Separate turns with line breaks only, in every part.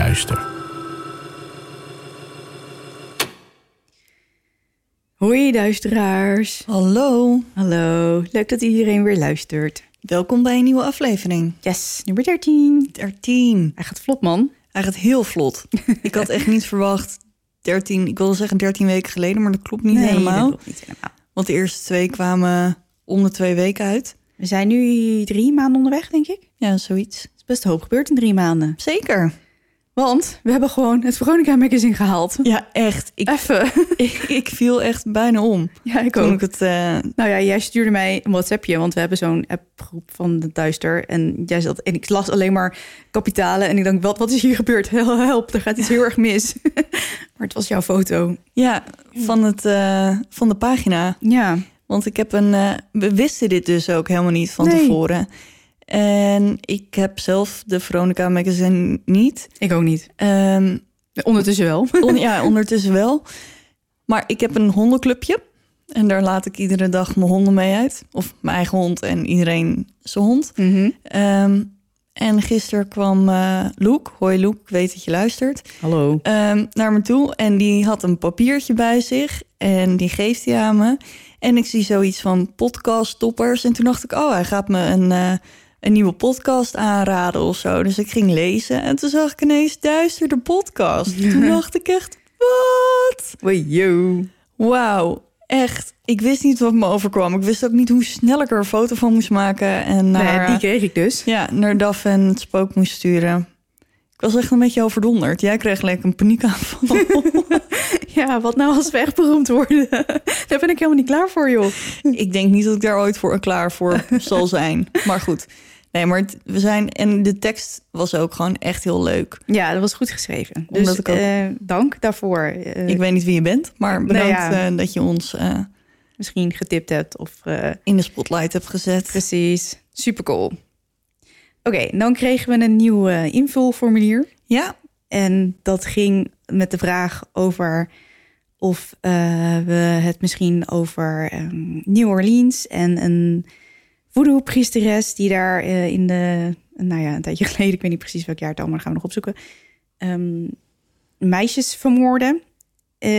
duister.
Hoi duisteraars.
Hallo.
Hallo, leuk dat iedereen weer luistert.
Welkom bij een nieuwe aflevering.
Yes, nummer 13.
13.
Hij gaat vlot, man.
Hij gaat heel vlot. ik had echt niet verwacht 13, ik wilde zeggen 13 weken geleden, maar dat klopt niet helemaal.
dat klopt niet helemaal.
Want de eerste twee kwamen om de twee weken uit.
We zijn nu drie maanden onderweg, denk ik.
Ja, zoiets.
Het is best een hoop gebeurd in drie maanden.
Zeker.
Want we hebben gewoon het Veronica Magazine gehaald.
Ja, echt. Ik,
Even.
ik, ik viel echt bijna om
Ja, ik
toen
ook.
ik het... eh,
Nou ja, jij stuurde mij een WhatsAppje, want we hebben zo'n appgroep van de Duister. En jij zat en ik las alleen maar kapitalen en ik dacht, wat, wat is hier gebeurd? Hel- Help, er gaat iets heel erg mis. maar het was jouw foto.
ja, van, het, eh, van de pagina.
Ja,
Want ik heb een... eh, we wisten dit dus ook helemaal niet van
Nee.
tevoren. En ik heb zelf de Veronica magazine niet.
ik ook niet.
Ehm,
Ondertussen wel.
on- ja, ondertussen wel. Maar ik heb een hondenclubje. En daar laat ik iedere dag mijn honden mee uit. Of mijn eigen hond en iedereen zijn hond.
Mhm.
Ehm, en gisteren kwam eh Loek, hoi Loek, ik weet dat je luistert,
Hallo.
ehm, naar me toe. En die had een papiertje bij zich en die geeft hij aan me. En ik zie zoiets van podcast toppers. En toen dacht ik, oh, hij gaat me een, eh, een nieuwe podcast aanraden of zo. Dus ik ging lezen en toen zag ik ineens Duister de podcast. toen dacht ik echt, wat? Wauw, echt. Ik wist niet wat me overkwam. Ik wist ook niet hoe snel ik er een foto van moest maken. En naar,
die kreeg ik dus.
ja, naar DAF en het spook moest sturen. Ik was echt een beetje overdonderd. Jij kreeg gelijk een paniekaanval.
Ja, wat nou als we echt beroemd worden? Daar ben ik helemaal niet klaar voor, joh.
ik denk niet dat ik daar ooit voor klaar voor zal zijn. Maar goed. Nee, maar het- we zijn... En de tekst was ook gewoon echt heel leuk.
Ja, dat was goed geschreven. Dus
ik ook-
eh, dank daarvoor. Eh,
Ik weet niet wie je bent, maar bedankt
Nou ja.
eh, dat je ons
misschien getipt hebt of...
in de spotlight hebt gezet.
Precies, super cool. Oké, dan kregen we een nieuw invulformulier.
Ja,
En dat ging met de vraag over of we het misschien over ehm, New Orleans en een voodoo-priesteres die daar eh, in de, nou ja, een tijdje geleden, ik weet niet precies welk jaar het allemaal, gaan we nog opzoeken, ehm, meisjes vermoorden. Eh,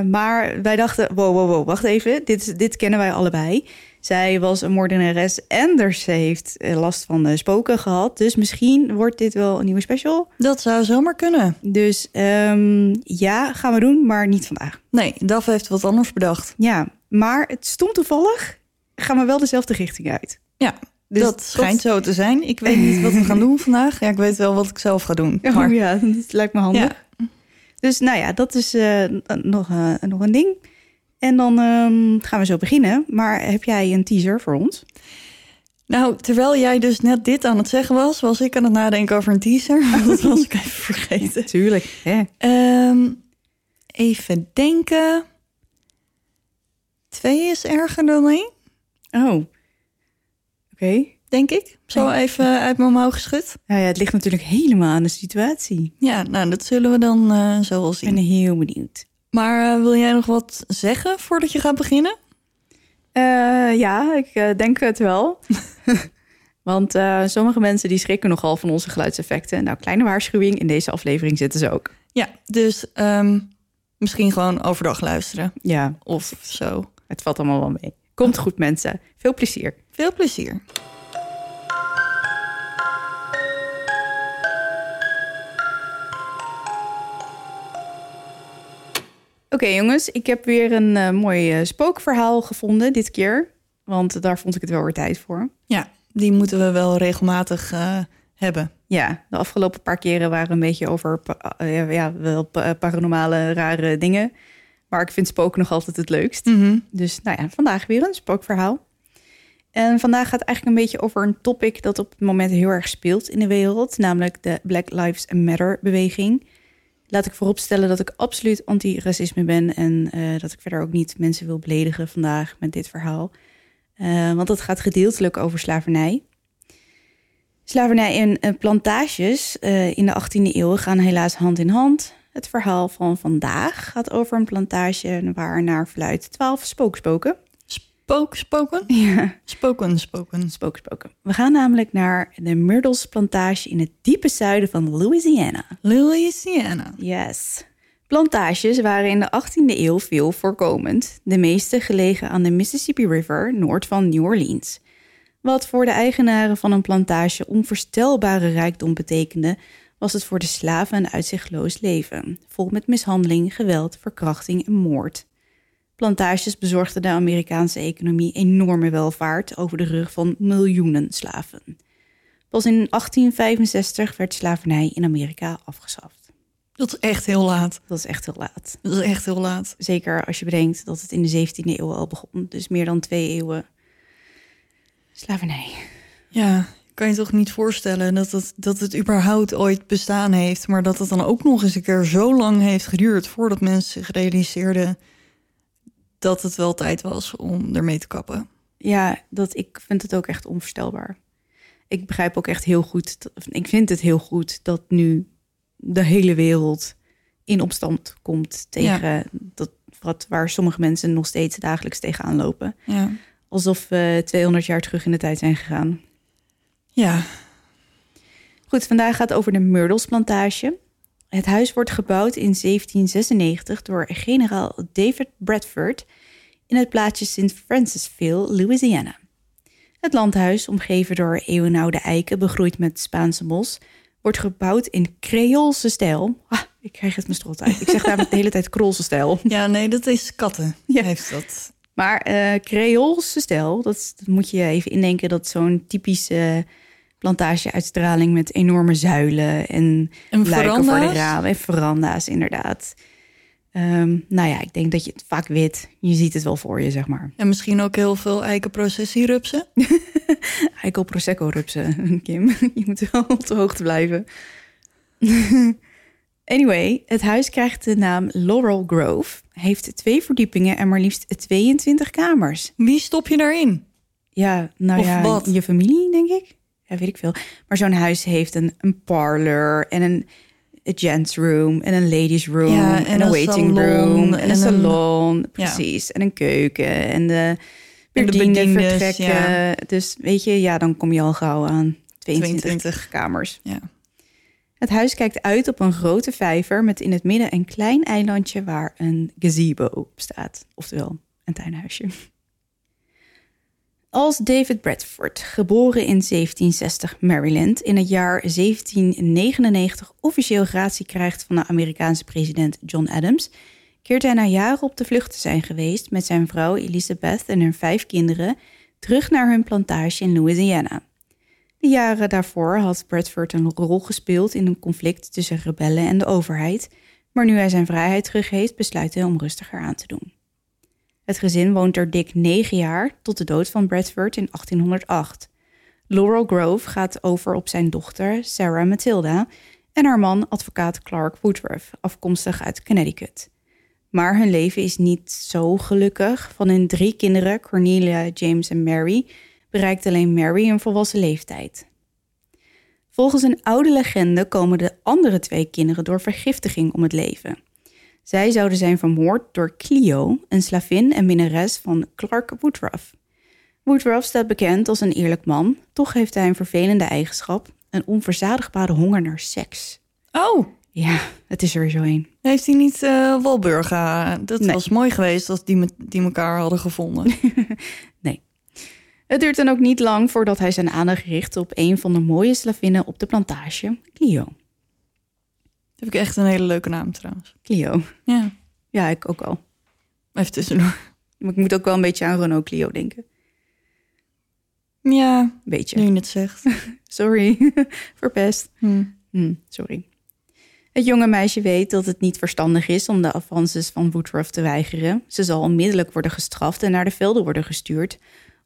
maar wij dachten, wow, wow, wow, wacht even, dit, dit kennen wij allebei. Zij was een moordenares en er- ze heeft eh, last van de spoken gehad. Dus misschien wordt dit wel een nieuwe special.
dat zou zomaar kunnen.
Dus ehm, ja, gaan we doen, maar niet vandaag.
Nee, DAF heeft wat anders bedacht.
Ja, maar het stond toevallig, gaan we wel dezelfde richting uit.
Ja,
Dus
dat schijnt zo te zijn. Ik weet niet wat we gaan doen vandaag. Ja, ik weet wel wat ik zelf ga doen.
Oh
Maar
ja, dat lijkt me handig.
Ja.
Dus nou ja, dat is eh, nog, eh, nog een ding. En dan ehm, gaan we zo beginnen. Maar heb jij een teaser voor ons?
Nou, terwijl jij dus net dit aan het zeggen was, was ik aan het nadenken over een teaser. dat was ik even vergeten.
Tuurlijk. Hè?
Ehm, even denken. Twee is erger dan één,
Oh, oké.
denk denk ik. Zo even uit mijn mouw geschud.
Nou ja, het ligt natuurlijk helemaal aan de situatie.
Ja, nou, dat zullen we dan eh, zo wel
Ik
zien.
ben heel benieuwd.
Maar eh, wil jij nog wat zeggen voordat je gaat beginnen?
Eh, ja, ik denk het wel. Want sommige mensen die schrikken nogal van onze geluidseffecten. Nou, kleine waarschuwing, in deze aflevering zitten ze ook.
Ja, dus ehm, misschien gewoon overdag luisteren
Ja,
of zo.
het valt allemaal wel mee. Komt goed, mensen. Veel plezier.
Veel plezier.
Oké jongens, ik heb weer een eh, mooi eh, spookverhaal gevonden dit keer. Want daar vond ik het wel weer tijd voor.
Ja, die moeten we wel regelmatig eh, hebben.
Ja, de afgelopen paar keren waren een beetje over pa- ja, ja, wel pa- paranormale rare dingen. Maar ik vind spook nog altijd het leukst. Dus nou ja, vandaag weer een spookverhaal. En vandaag gaat het eigenlijk een beetje over een topic dat op het moment heel erg speelt in de wereld, namelijk de Black Lives Matter beweging. Laat ik vooropstellen dat ik absoluut anti-racisme ben en eh, dat ik verder ook niet mensen wil beledigen vandaag met dit verhaal. Eh, want het gaat gedeeltelijk over slavernij. Slavernij en eh, plantages in de 18e eeuw gaan helaas hand in hand. Het verhaal van vandaag gaat over een plantage waar naar verluidt 12 spookspoken.
Spook, spoken?
Ja,
Spoken, spoken.
spookspoken. We gaan namelijk naar de Myrtles plantage in het diepe zuiden van Louisiana.
Louisiana.
Yes. Plantages waren in de 18e eeuw veel voorkomend, de meeste gelegen aan de Mississippi River, noord van New Orleans. Wat voor de eigenaren van een plantage onvoorstelbare rijkdom betekende, was het voor de slaven een uitzichtloos leven, vol met mishandeling, geweld, verkrachting en moord. Plantages bezorgden de Amerikaanse economie enorme welvaart over de rug van miljoenen slaven. Pas in 1865 werd slavernij in Amerika afgeschaft.
Dat is echt heel laat.
Dat is echt heel laat.
Dat is echt heel laat.
Zeker als je bedenkt dat het in de 17e eeuw al begon. Dus meer dan twee eeuwen slavernij.
Ja, kan je toch niet voorstellen dat het, dat het überhaupt ooit bestaan heeft, maar dat het dan ook nog eens een keer zo lang heeft geduurd voordat mensen zich realiseerden dat het wel tijd was om ermee te kappen.
Ja, dat, ik vind het ook echt onvoorstelbaar. Ik begrijp ook echt heel goed, ik vind het heel goed dat nu de hele wereld in opstand komt tegen dat, wat, waar sommige mensen nog steeds dagelijks tegenaan lopen.
Ja.
Alsof we 200 jaar terug in de tijd zijn gegaan.
Ja,
Goed, vandaag gaat het over de Myrtles plantage. Het huis wordt gebouwd in 1796 door generaal David Bradford in het plaatsje St. Francisville, Louisiana. Het landhuis, omgeven door eeuwenoude eiken begroeid met Spaanse mos, wordt gebouwd in Creoolse stijl. Ah, ik krijg het mijn strot uit. Ik zeg daar de hele tijd Kroolse stijl.
ja nee, dat is katten.
Ja.
Heeft dat.
Maar eh Creoolse stijl, dat moet je even indenken dat zo'n typische plantageuitstraling met enorme zuilen en
En
luiken voor de ramen en veranda's inderdaad. Ehm, nou ja, ik denk dat je het vaak weet. Je ziet het wel voor je, zeg maar.
En misschien ook heel veel eikenprocessierupsen.
Eikel Prosecco rupsen, Kim. Je moet wel op de hoogte blijven. anyway, het huis krijgt de naam Laurel Grove. Heeft twee verdiepingen en maar liefst 22 kamers.
Wie stop je daarin?
Ja, nou
Of
ja,
wat?
je familie, denk ik. Ja, weet ik veel. Maar zo'n huis heeft een, een parlor en een, een gents room en een ladies room
Ja,
en,
en
een waiting
salon
room en,
en
een
een-
salon, precies. En een keuken en de
En de
bedienden
bediendes,
vertrekken.
ja.
Dus weet je, ja, dan kom je al gauw aan 22,
22.
kamers.
Ja.
Het huis kijkt uit op een grote vijver met in het midden een klein eilandje waar een gazebo op staat. Oftewel, een tuinhuisje. Als David Bradford, geboren in 1760 Maryland, in het jaar 1799 officieel gratie krijgt van de Amerikaanse president John Adams, keert hij na jaren op de vlucht te zijn geweest met zijn vrouw Elizabeth en hun vijf kinderen terug naar hun plantage in Louisiana. De jaren daarvoor had Bradford een rol gespeeld in een conflict tussen rebellen en de overheid, maar nu hij zijn vrijheid terug heeft, besluit hij om rustiger aan te doen. Het gezin woont er dik negen jaar tot de dood van Bradford in 1808. Laurel Grove gaat over op zijn dochter Sarah Matilda en haar man advocaat Clark Woodruff, afkomstig uit Connecticut. Maar hun leven is niet zo gelukkig. Van hun drie kinderen, Cornelia, James en Mary, bereikt alleen Mary een volwassen leeftijd. Volgens een oude legende komen de andere twee kinderen door vergiftiging om het leven. Zij zouden zijn vermoord door Clio, een slavin en minnares van Clark Woodruff. Woodruff staat bekend als een eerlijk man, toch heeft hij een vervelende eigenschap: een onverzadigbare honger naar seks.
Oh,
Ja, het is er zo een.
heeft hij niet eh Walburga? Dat
Nee.
was mooi geweest als die, me- die elkaar hadden gevonden.
Het duurt dan ook niet lang voordat hij zijn aandacht richt op een van de mooie slavinnen op de plantage, Clio.
Heb ik echt een hele leuke naam trouwens.
Clio.
Ja,
Ja, ik ook al.
even tussendoor.
Maar ik moet ook wel een beetje aan Renault Clio denken.
Ja,
beetje.
nu je het zegt.
Sorry, verpest.
Hm.
Hm, sorry. Het jonge meisje weet dat het niet verstandig is om de avances van Woodruff te weigeren. Ze zal onmiddellijk worden gestraft en naar de velden worden gestuurd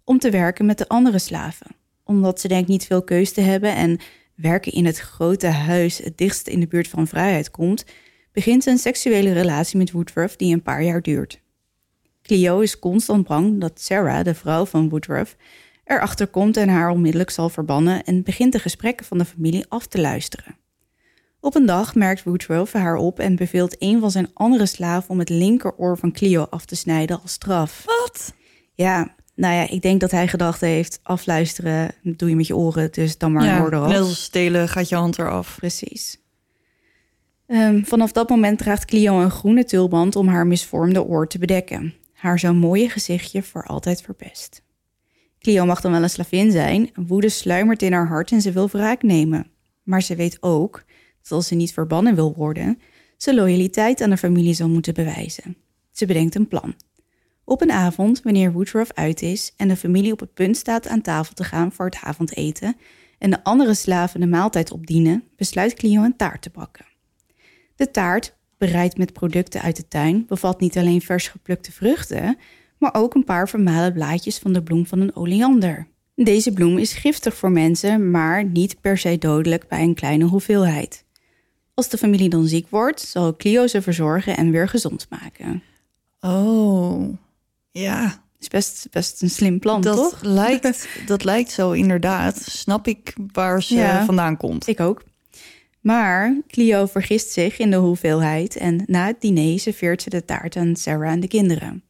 om te werken met de andere slaven. Omdat ze denkt niet veel keus te hebben en werken in het grote huis het dichtst in de buurt van vrijheid komt, begint een seksuele relatie met Woodruff die een paar jaar duurt. Clio is constant bang dat Sarah, de vrouw van Woodruff, erachter komt en haar onmiddellijk zal verbannen en begint de gesprekken van de familie af te luisteren. Op een dag merkt Woodruff haar op en beveelt een van zijn andere slaven om het linkeroor van Clio af te snijden als straf.
Wat?
Ja, nou ja, ik denk dat hij gedacht heeft: afluisteren doe je met je oren, dus dan maar
ja,
oor eraf.
net als stelen gaat je hand eraf.
Precies. Ehm, vanaf dat moment draagt Clio een groene tulband om haar misvormde oor te bedekken. Haar zo mooie gezichtje voor altijd verpest. Clio mag dan wel een slavin zijn, woede sluimert in haar hart en ze wil wraak nemen. Maar ze weet ook dat als ze niet verbannen wil worden, ze loyaliteit aan de familie zal moeten bewijzen. Ze bedenkt een plan. Op een avond, wanneer Woodruff uit is en de familie op het punt staat aan tafel te gaan voor het avondeten en de andere slaven de maaltijd opdienen, besluit Clio een taart te bakken. De taart, bereid met producten uit de tuin, bevat niet alleen vers geplukte vruchten, maar ook een paar vermalen blaadjes van de bloem van een oleander. Deze bloem is giftig voor mensen, maar niet per se dodelijk bij een kleine hoeveelheid. Als de familie dan ziek wordt, zal Clio ze verzorgen en weer gezond maken.
Oh, ja.
is best, best een slim plan,
dat,
toch?
Lijkt, dat lijkt zo inderdaad. Snap ik waar ze
Ja.
vandaan komt.
Ik ook. Maar Clio vergist zich in de hoeveelheid en na het diner serveert ze de taart aan Sarah en de kinderen.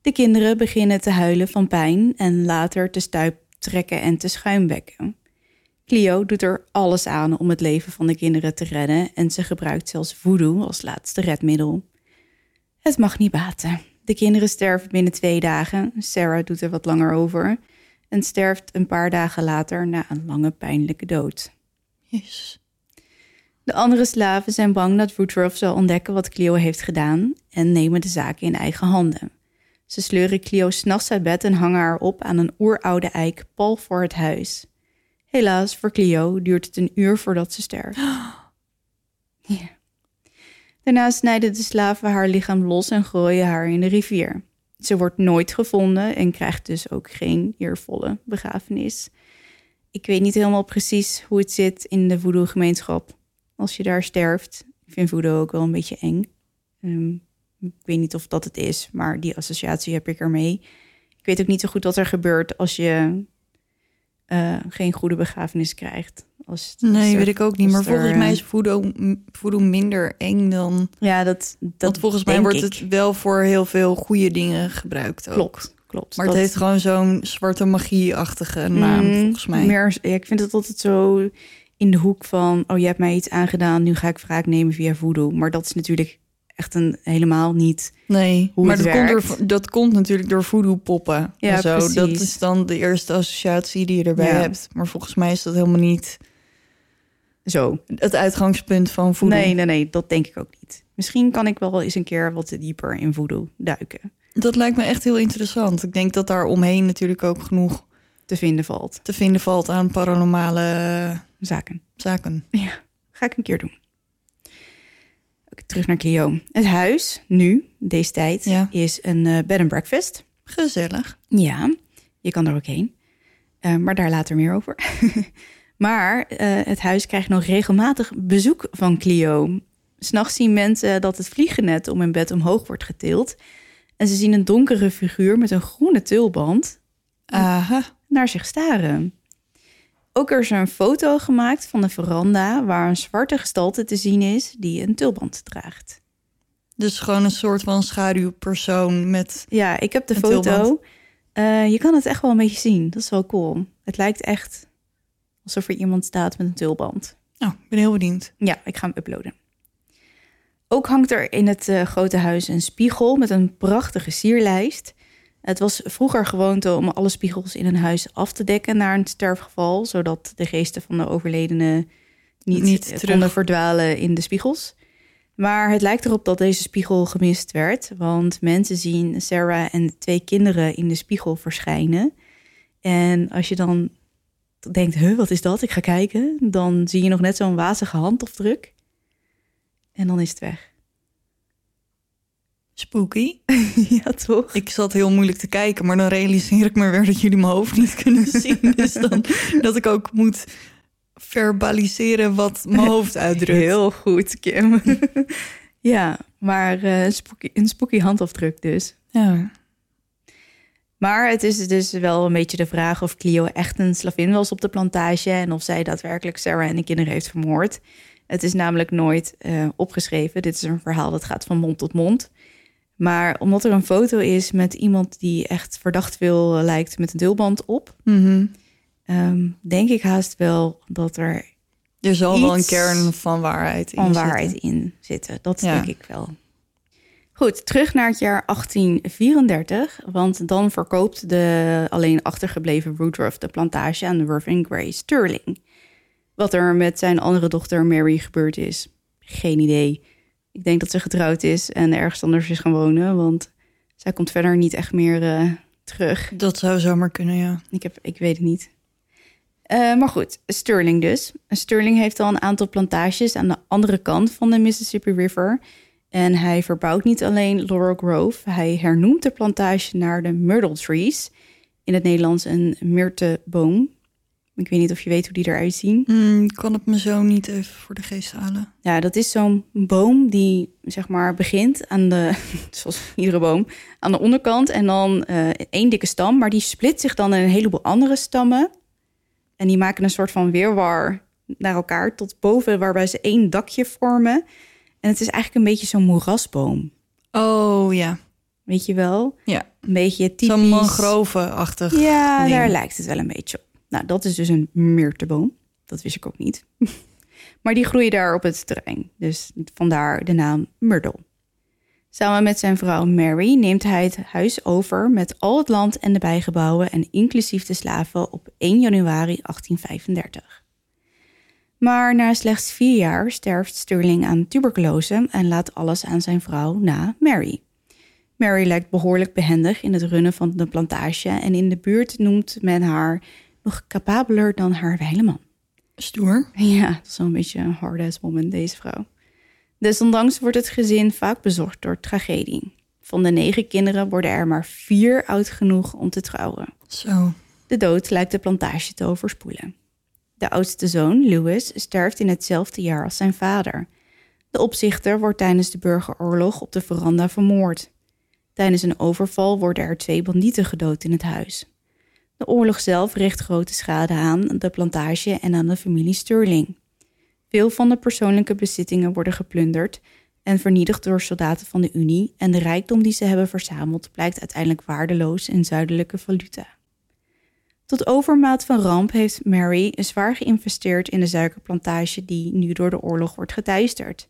De kinderen beginnen te huilen van pijn en later te stuiptrekken en te schuimbekken. Clio doet er alles aan om het leven van de kinderen te redden en ze gebruikt zelfs voodoo als laatste redmiddel. Het mag niet baten. De kinderen sterven binnen twee dagen. Sarah doet er wat langer over en sterft een paar dagen later na een lange pijnlijke dood.
Jezus.
De andere slaven zijn bang dat Woodruff zal ontdekken wat Clio heeft gedaan en nemen de zaken in eigen handen. Ze sleuren Clio s'nachts uit bed en hangen haar op aan een oeroude eik pal voor het huis. Helaas, voor Clio duurt het een uur voordat ze sterft. Ja. Daarna snijden de slaven haar lichaam los en gooien haar in de rivier. Ze wordt nooit gevonden en krijgt dus ook geen eervolle begrafenis. Ik weet niet helemaal precies hoe het zit in de voodoo-gemeenschap als je daar sterft. Ik vind voodoo ook wel een beetje eng. Ehm, ik weet niet of dat het is, maar die associatie heb ik ermee. Ik weet ook niet zo goed wat er gebeurt als je eh, geen goede begrafenis krijgt. Als, als
Nee,
er-
weet ik ook niet. Maar
er,
volgens mij is voodoo, voodoo minder eng dan...
Ja, dat, dat
want volgens mij wordt
ik.
het wel voor heel veel goede dingen gebruikt ook.
Klopt, klopt.
Maar
Dat-
het heeft gewoon zo'n zwarte magie-achtige naam,
Mm,
volgens mij.
Meer, ja, ik vind het altijd zo in de hoek van... oh, je hebt mij iets aangedaan, nu ga ik wraak nemen via voodoo. Maar dat is natuurlijk echt een helemaal niet...
Nee,
hoe
maar dat komt, door, dat komt natuurlijk door voodoo-poppen.
Ja,
en zo. Dat
precies.
is dan de eerste associatie die je erbij
Ja.
hebt. Maar volgens mij is dat helemaal niet
Zo.
het uitgangspunt van voodoo.
Nee, nee, nee, dat denk ik ook niet. Misschien kan ik wel eens een keer wat dieper in voodoo duiken.
Dat lijkt me echt heel interessant. Ik denk dat daar omheen natuurlijk ook genoeg
Te vinden valt.
te vinden valt aan paranormale
Zaken.
zaken.
Ja, ga ik een keer doen. Terug naar Clio. Het huis, nu, deze tijd,
Ja.
is een eh, bed and breakfast.
Gezellig.
Ja, je kan er ook heen. Eh, maar daar later meer over. maar eh, het huis krijgt nog regelmatig bezoek van Clio. S'nachts zien mensen dat het vliegennet om hun bed omhoog wordt getild. En ze zien een donkere figuur met een groene tulband.
Aha.
naar zich staren. Ook er is er een foto gemaakt van de veranda waar een zwarte gestalte te zien is die een tulband draagt.
Dus gewoon een soort van schaduwpersoon met...
Ja, ik heb de foto. Eh, je kan het echt wel een beetje zien. Dat is wel cool. Het lijkt echt alsof er iemand staat met een tulband.
Nou, ik ben heel benieuwd.
Ja, ik ga hem uploaden. Ook hangt er in het eh, grote huis een spiegel met een prachtige sierlijst. Het was vroeger gewoonte om alle spiegels in een huis af te dekken na een sterfgeval, zodat de geesten van de overledene niet,
Niet
eh,
terug.
konden verdwalen in de spiegels. Maar het lijkt erop dat deze spiegel gemist werd, want mensen zien Sarah en de twee kinderen in de spiegel verschijnen. En als je dan denkt, huh, wat is dat? Ik ga kijken. Dan zie je nog net zo'n wazige handafdruk. En dan is het weg.
Spooky.
ja, toch?
Ik zat heel moeilijk te kijken, maar dan realiseer ik me weer dat jullie mijn hoofd niet kunnen zien. Dus dan dat ik ook moet verbaliseren wat mijn hoofd uitdrukt.
Heel goed, Kim. ja, maar een, spooky, een spooky handafdruk dus.
Ja.
Maar het is dus wel een beetje de vraag of Clio echt een slavin was op de plantage en of zij daadwerkelijk Sarah en de kinderen heeft vermoord. Het is namelijk nooit eh, opgeschreven. Dit is een verhaal dat gaat van mond tot mond. Maar omdat er een foto is met iemand die echt verdacht veel lijkt met een deelband op,
Mhm.
ehm, denk ik haast wel dat er
Er zal wel een kern van waarheid in
van
zitten.
waarheid in zitten. Dat
Ja.
denk ik wel. Goed, terug naar het jaar 1834. Want dan verkoopt de alleen achtergebleven Woodruff de plantage aan Irving Gray Sterling. Wat er met zijn andere dochter Mary gebeurd is, geen idee. Ik denk dat ze getrouwd is en ergens anders is gaan wonen. Want zij komt verder niet echt meer eh, terug.
Dat zou zomaar kunnen, ja.
Ik, heb, ik weet het niet. Eh, maar goed, Sterling dus. Sterling heeft al een aantal plantages aan de andere kant van de Mississippi River. En hij verbouwt niet alleen Laurel Grove, hij hernoemt de plantage naar de Myrtle Trees. In het Nederlands een myrteboom. Ik weet niet of je weet hoe die eruit zien.
Ik kan het me zo niet even voor de geest halen.
Ja, dat is zo'n boom die zeg maar begint aan de, zoals iedere boom, aan de onderkant en dan eh, één dikke stam, maar die split zich dan in een heleboel andere stammen. En die maken een soort van weerwar naar elkaar tot boven, waarbij ze één dakje vormen. En het is eigenlijk een beetje zo'n moerasboom,
Oh ja,
weet je wel?
ja.
Een beetje typisch.
Zo'n mangrove-achtig.
Ja,
ding.
daar lijkt het wel een beetje op. Nou, dat is dus een myrteboom. Dat wist ik ook niet. maar die groeien daar op het terrein. Dus vandaar de naam Myrtle. Samen met zijn vrouw Mary neemt hij het huis over met al het land en de bijgebouwen en inclusief de slaven op 1 januari 1835. Maar na slechts vier jaar sterft Sterling aan tuberculose en laat alles aan zijn vrouw na Mary. Mary lijkt behoorlijk behendig in het runnen van de plantage en in de buurt noemt men haar nog capabeler dan haar wijle man.
Stoer.
Ja, dat is wel een beetje een hard-ass woman, deze vrouw. Desondanks wordt het gezin vaak bezorgd door tragedie. Van de negen kinderen worden er maar vier oud genoeg om te trouwen.
Zo.
De dood lijkt de plantage te overspoelen. De oudste zoon, Louis, sterft in hetzelfde jaar als zijn vader. De opzichter wordt tijdens de burgeroorlog op de veranda vermoord. Tijdens een overval worden er twee bandieten gedood in het huis. De oorlog zelf richt grote schade aan de plantage en aan de familie Sterling. Veel van de persoonlijke bezittingen worden geplunderd en vernietigd door soldaten van de Unie en de rijkdom die ze hebben verzameld blijkt uiteindelijk waardeloos in zuidelijke valuta. Tot overmaat van ramp heeft Mary zwaar geïnvesteerd in de suikerplantage die nu door de oorlog wordt geteisterd.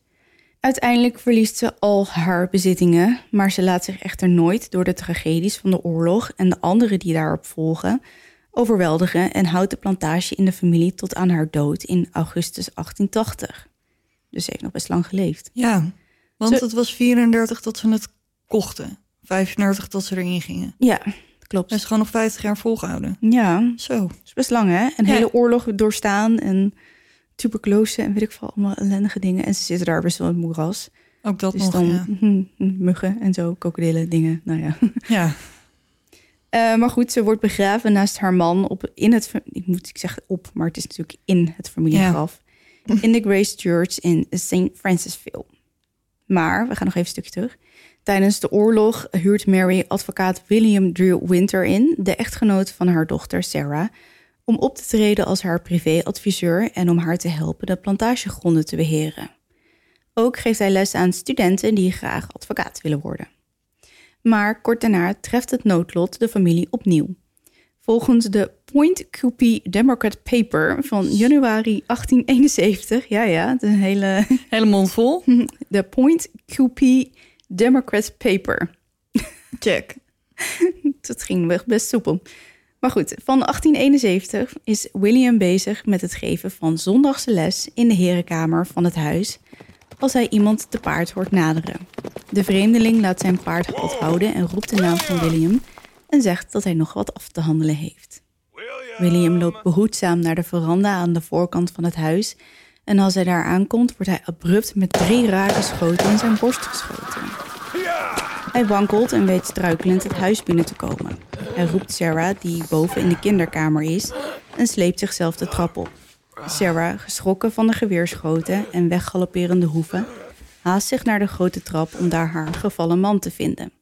Uiteindelijk verliest ze al haar bezittingen, maar ze laat zich echter nooit door de tragedies van de oorlog en de andere die daarop volgen overweldigen en houdt de plantage in de familie tot aan haar dood in augustus 1880. Dus ze heeft nog best lang geleefd.
Ja, want
Zo-
het was 34 dat ze het kochten. 35 dat ze erin gingen.
Ja, klopt.
Dat is gewoon nog 50 jaar volgehouden.
Ja,
Zo.
dat is best lang hè? Een
Ja.
hele oorlog doorstaan en tuberculose en weet ik veel, allemaal ellendige dingen. En ze zitten daar best wel in het moeras.
Ook dat
Dus
nog,
dan
ja.
mhm, muggen en zo, krokodillen, dingen. Nou ja.
Ja.
Eh, maar goed, ze wordt begraven naast haar man op in het. Ik moet ik zeg op, maar het is natuurlijk in het familiegraf. In de Grace Church in St. Francisville. Maar we gaan nog even een stukje terug. Tijdens de oorlog huurt Mary advocaat William Drew Winter in, de echtgenoot van haar dochter Sarah, om op te treden als haar privéadviseur en om haar te helpen de plantagegronden te beheren. Ook geeft hij les aan studenten die graag advocaat willen worden. Maar kort daarna treft het noodlot de familie opnieuw. Volgens de Point Coupee Democrat Paper van januari 1871, ja ja, de hele,
Hele mond vol.
de Point Coupee Democrat Paper.
Check.
Dat ging best soepel. Maar goed, van 1871 is William bezig met het geven van zondagse les in de herenkamer van het huis als hij iemand te paard hoort naderen. De vreemdeling laat zijn paard pad houden en roept de naam van William en zegt dat hij nog wat af te handelen heeft. William loopt behoedzaam naar de veranda aan de voorkant van het huis en als hij daar aankomt wordt hij abrupt met drie rake schoten in zijn borst geschoten. Hij wankelt en weet struikelend het huis binnen te komen. Hij roept Sarah, die boven in de kinderkamer is, en sleept zichzelf de trap op. Sarah, geschrokken van de geweerschoten en weggalopperende hoeven, haast zich naar de grote trap om daar haar gevallen man te vinden.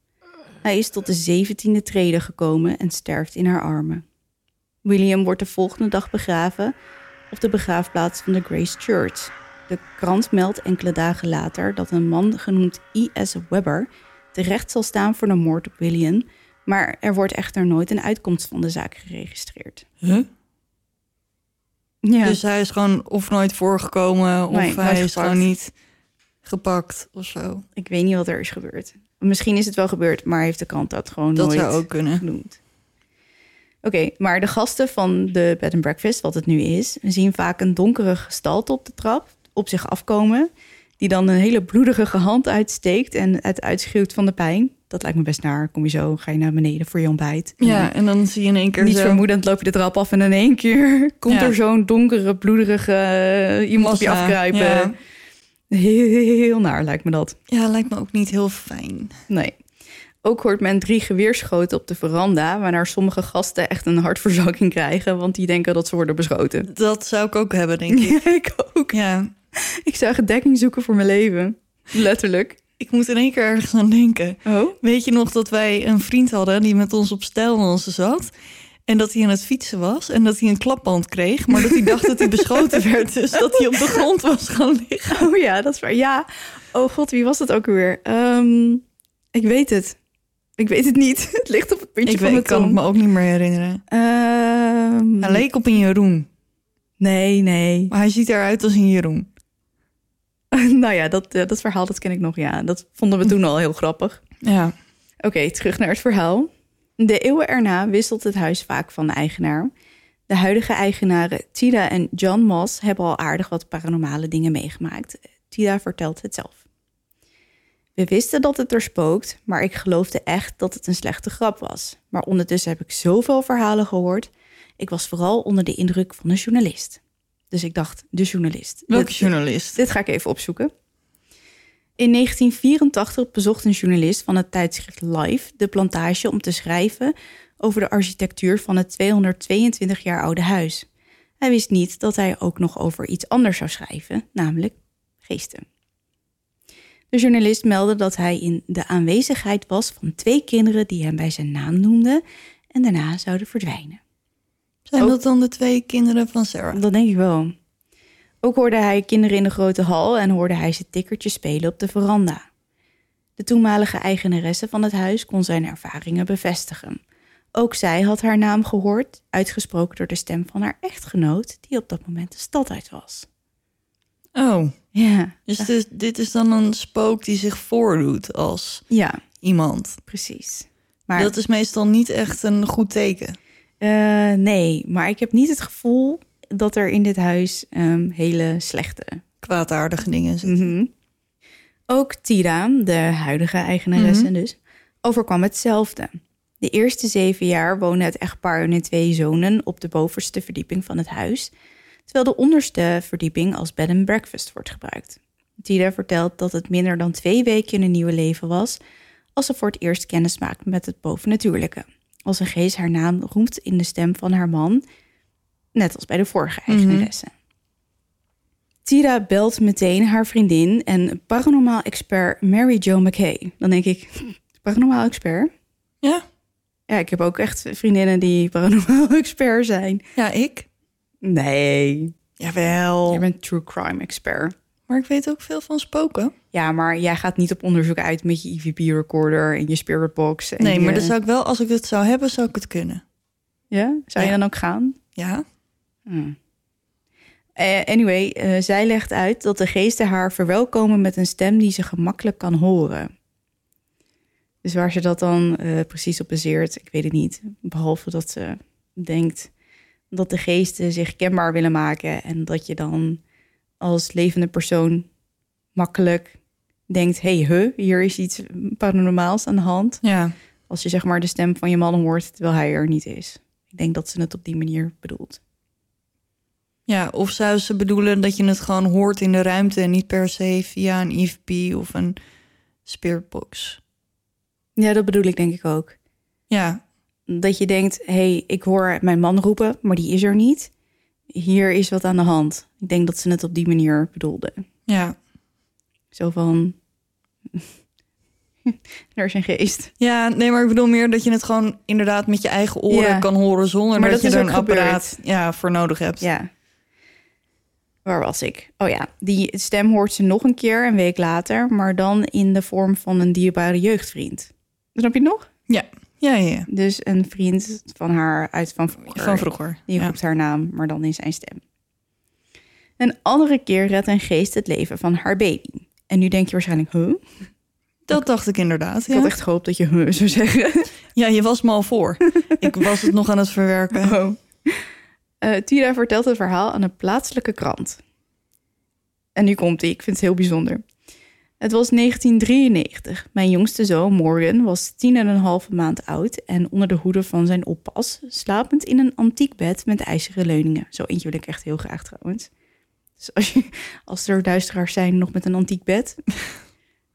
Hij is tot de zeventiende trede gekomen en sterft in haar armen. William wordt de volgende dag begraven op de begraafplaats van de Grace Church. De krant meldt enkele dagen later dat een man genoemd E.S. Webber terecht zal staan voor de moord op William, maar er wordt echter nooit een uitkomst van de zaak geregistreerd.
Huh?
Ja,
Dus hij is gewoon of nooit voorgekomen... of
Nee,
hij is
gepakt.
gewoon niet gepakt of zo.
ik weet niet wat er is gebeurd. Misschien is het wel gebeurd, maar heeft de krant dat gewoon
Dat
nooit
zou ook kunnen.
genoemd. Oké, maar de gasten van de bed and breakfast, wat het nu is, zien vaak een donkere gestalte op de trap op zich afkomen, die dan een hele bloedige hand uitsteekt en het uitschreeuwt van de pijn. Dat lijkt me best naar. Kom je zo, ga je naar beneden voor je ontbijt.
Ja, en dan zie je in één keer
Niet
zo...
vermoedend loop je de trap af en in één keer komt
Ja.
er zo'n donkere, bloederige eh, iemand op je afkruipen.
ja.
Heel, heel naar lijkt me dat.
Ja, lijkt me ook niet heel fijn.
Nee. Ook hoort men drie geweerschoten op de veranda, waarna sommige gasten echt een hartverzakking krijgen, want die denken dat ze worden beschoten.
Dat zou ik ook hebben, denk ik.
Ja, ik ook.
Ja,
Ik zou dekking zoeken voor mijn leven. Letterlijk.
ik moet in één keer ergens aan denken.
Oh?
Weet je nog dat wij een vriend hadden die met ons op stijldansen zat? En dat hij aan het fietsen was en dat hij een klapband kreeg, maar dat hij dacht dat hij beschoten werd. Dus dat hij op de grond was gaan liggen.
Oh ja, dat is waar. Ja. Oh god, wie was dat ook weer? Ehm, ik weet het. Ik weet het niet. Het ligt op het puntje
Ik,
van
weet, ik kan het me ook niet meer herinneren.
Ehm,
Hij leek op een Jeroen,
Nee, nee.
maar hij ziet eruit als een Jeroen.
nou ja, dat, eh, dat verhaal dat ken ik nog. Ja, dat vonden we toen al heel grappig.
Ja,
Oké, terug naar het verhaal. De eeuwen erna wisselt het huis vaak van eigenaar. De huidige eigenaren Tida en John Moss hebben al aardig wat paranormale dingen meegemaakt. Tida vertelt het zelf. We wisten dat het er spookt, maar ik geloofde echt dat het een slechte grap was. Maar ondertussen heb ik zoveel verhalen gehoord. Ik was vooral onder de indruk van een journalist. Dus ik dacht, de journalist.
welke
Dit-
journalist?
dit ga ik even opzoeken. In 1984 bezocht een journalist van het tijdschrift Life de plantage om te schrijven over de architectuur van het 222 jaar oude huis. Hij wist niet dat hij ook nog over iets anders zou schrijven, namelijk geesten. De journalist meldde dat hij in de aanwezigheid was van twee kinderen die hem bij zijn naam noemden en daarna zouden verdwijnen.
Zijn
ook-
dat dan de twee kinderen van Sarah?
Dat denk ik wel. Ook hoorde hij kinderen in de grote hal en hoorde hij ze tikkertjes spelen op de veranda. De toenmalige eigenaresse van het huis kon zijn ervaringen bevestigen. Ook zij had haar naam gehoord, uitgesproken door de stem van haar echtgenoot, die op dat moment de stad uit was.
Oh,
Ja,
dus dit, dit is dan een spook die zich voordoet als
ja
iemand.
precies. Maar
Dat is meestal niet echt een goed teken.
eh, nee, maar ik heb niet het gevoel dat er in dit huis ehm, hele slechte
Kwaadaardige dingen zitten.
Mhm. Ook Tira, de huidige eigenaresse
Mhm.
dus, overkwam hetzelfde. De eerste zeven jaar woonde het echtpaar en hun twee zonen op de bovenste verdieping van het huis, terwijl de onderste verdieping als bed and breakfast wordt gebruikt. Tira vertelt dat het minder dan twee weken in een nieuwe leven was als ze voor het eerst kennis maakte met het bovennatuurlijke. Als een geest haar naam roemt in de stem van haar man, net als bij de vorige
Mhm.
eigenaresse. Tira belt meteen haar vriendin en paranormaal expert Mary Jo McKay. Dan denk ik, paranormaal expert?
Ja?
Ja, ik heb ook echt vriendinnen die paranormaal expert zijn.
Ja, ik?
Nee,
Jawel.
je bent true crime expert.
Maar ik weet ook veel van spoken.
Ja, maar jij gaat niet op onderzoek uit met je EVP-recorder en je spirit box. En
Nee,
je-
maar dat zou ik wel, als ik het zou hebben, zou ik het kunnen.
Ja? Zou je dan ook gaan?
Ja?
Hmm. Eh, anyway, eh, zij legt uit dat de geesten haar verwelkomen met een stem die ze gemakkelijk kan horen. Dus waar ze dat dan eh, precies op baseert, ik weet het niet. Behalve dat ze denkt dat de geesten zich kenbaar willen maken en dat je dan als levende persoon makkelijk denkt: hey, huh, hier is iets paranormaals aan de hand.
Ja.
Als je zeg maar de stem van je man hoort terwijl hij er niet is. Ik denk dat ze het op die manier bedoelt.
Ja, of zou ze bedoelen dat je het gewoon hoort in de ruimte... en niet per se via een EVP of een spiritbox?
Ja, dat bedoel ik denk ik ook.
Ja,
Dat je denkt, hé, hey, ik hoor mijn man roepen, maar die is er niet. Hier is wat aan de hand. Ik denk dat ze het op die manier bedoelde.
ja.
Zo van, er is een geest.
Ja, nee, maar ik bedoel meer dat je het gewoon inderdaad met je eigen oren
Ja.
kan horen... zonder dat,
dat
je er een
gebeurd.
apparaat ja, voor nodig hebt.
Ja. Waar was ik? Oh ja, die stem hoort ze nog een keer, een week later, maar dan in de vorm van een dierbare jeugdvriend. Snap je het nog?
Ja, ja, ja. ja.
Dus een vriend van haar uit van vroeger.
Van vroeger.
Die roept haar naam, maar dan in zijn stem. Een andere keer redt een geest het leven van haar baby. En nu denk je waarschijnlijk, huh?
Dat dacht ik inderdaad.
Ik had echt gehoopt dat je huh zou zeggen.
ja, je was me al voor. ik was het nog aan het verwerken.
Oh. Eh, Tira vertelt het verhaal aan een plaatselijke krant. En nu komt ie, ik vind het heel bijzonder. Het was 1993. Mijn jongste zoon Morgan was tien en een halve maand oud... en onder de hoede van zijn oppas... slapend in een antiek bed met ijzeren leuningen. Zo eentje wil ik echt heel graag trouwens. Dus als, je, als er luisteraars zijn nog met een antiek bed...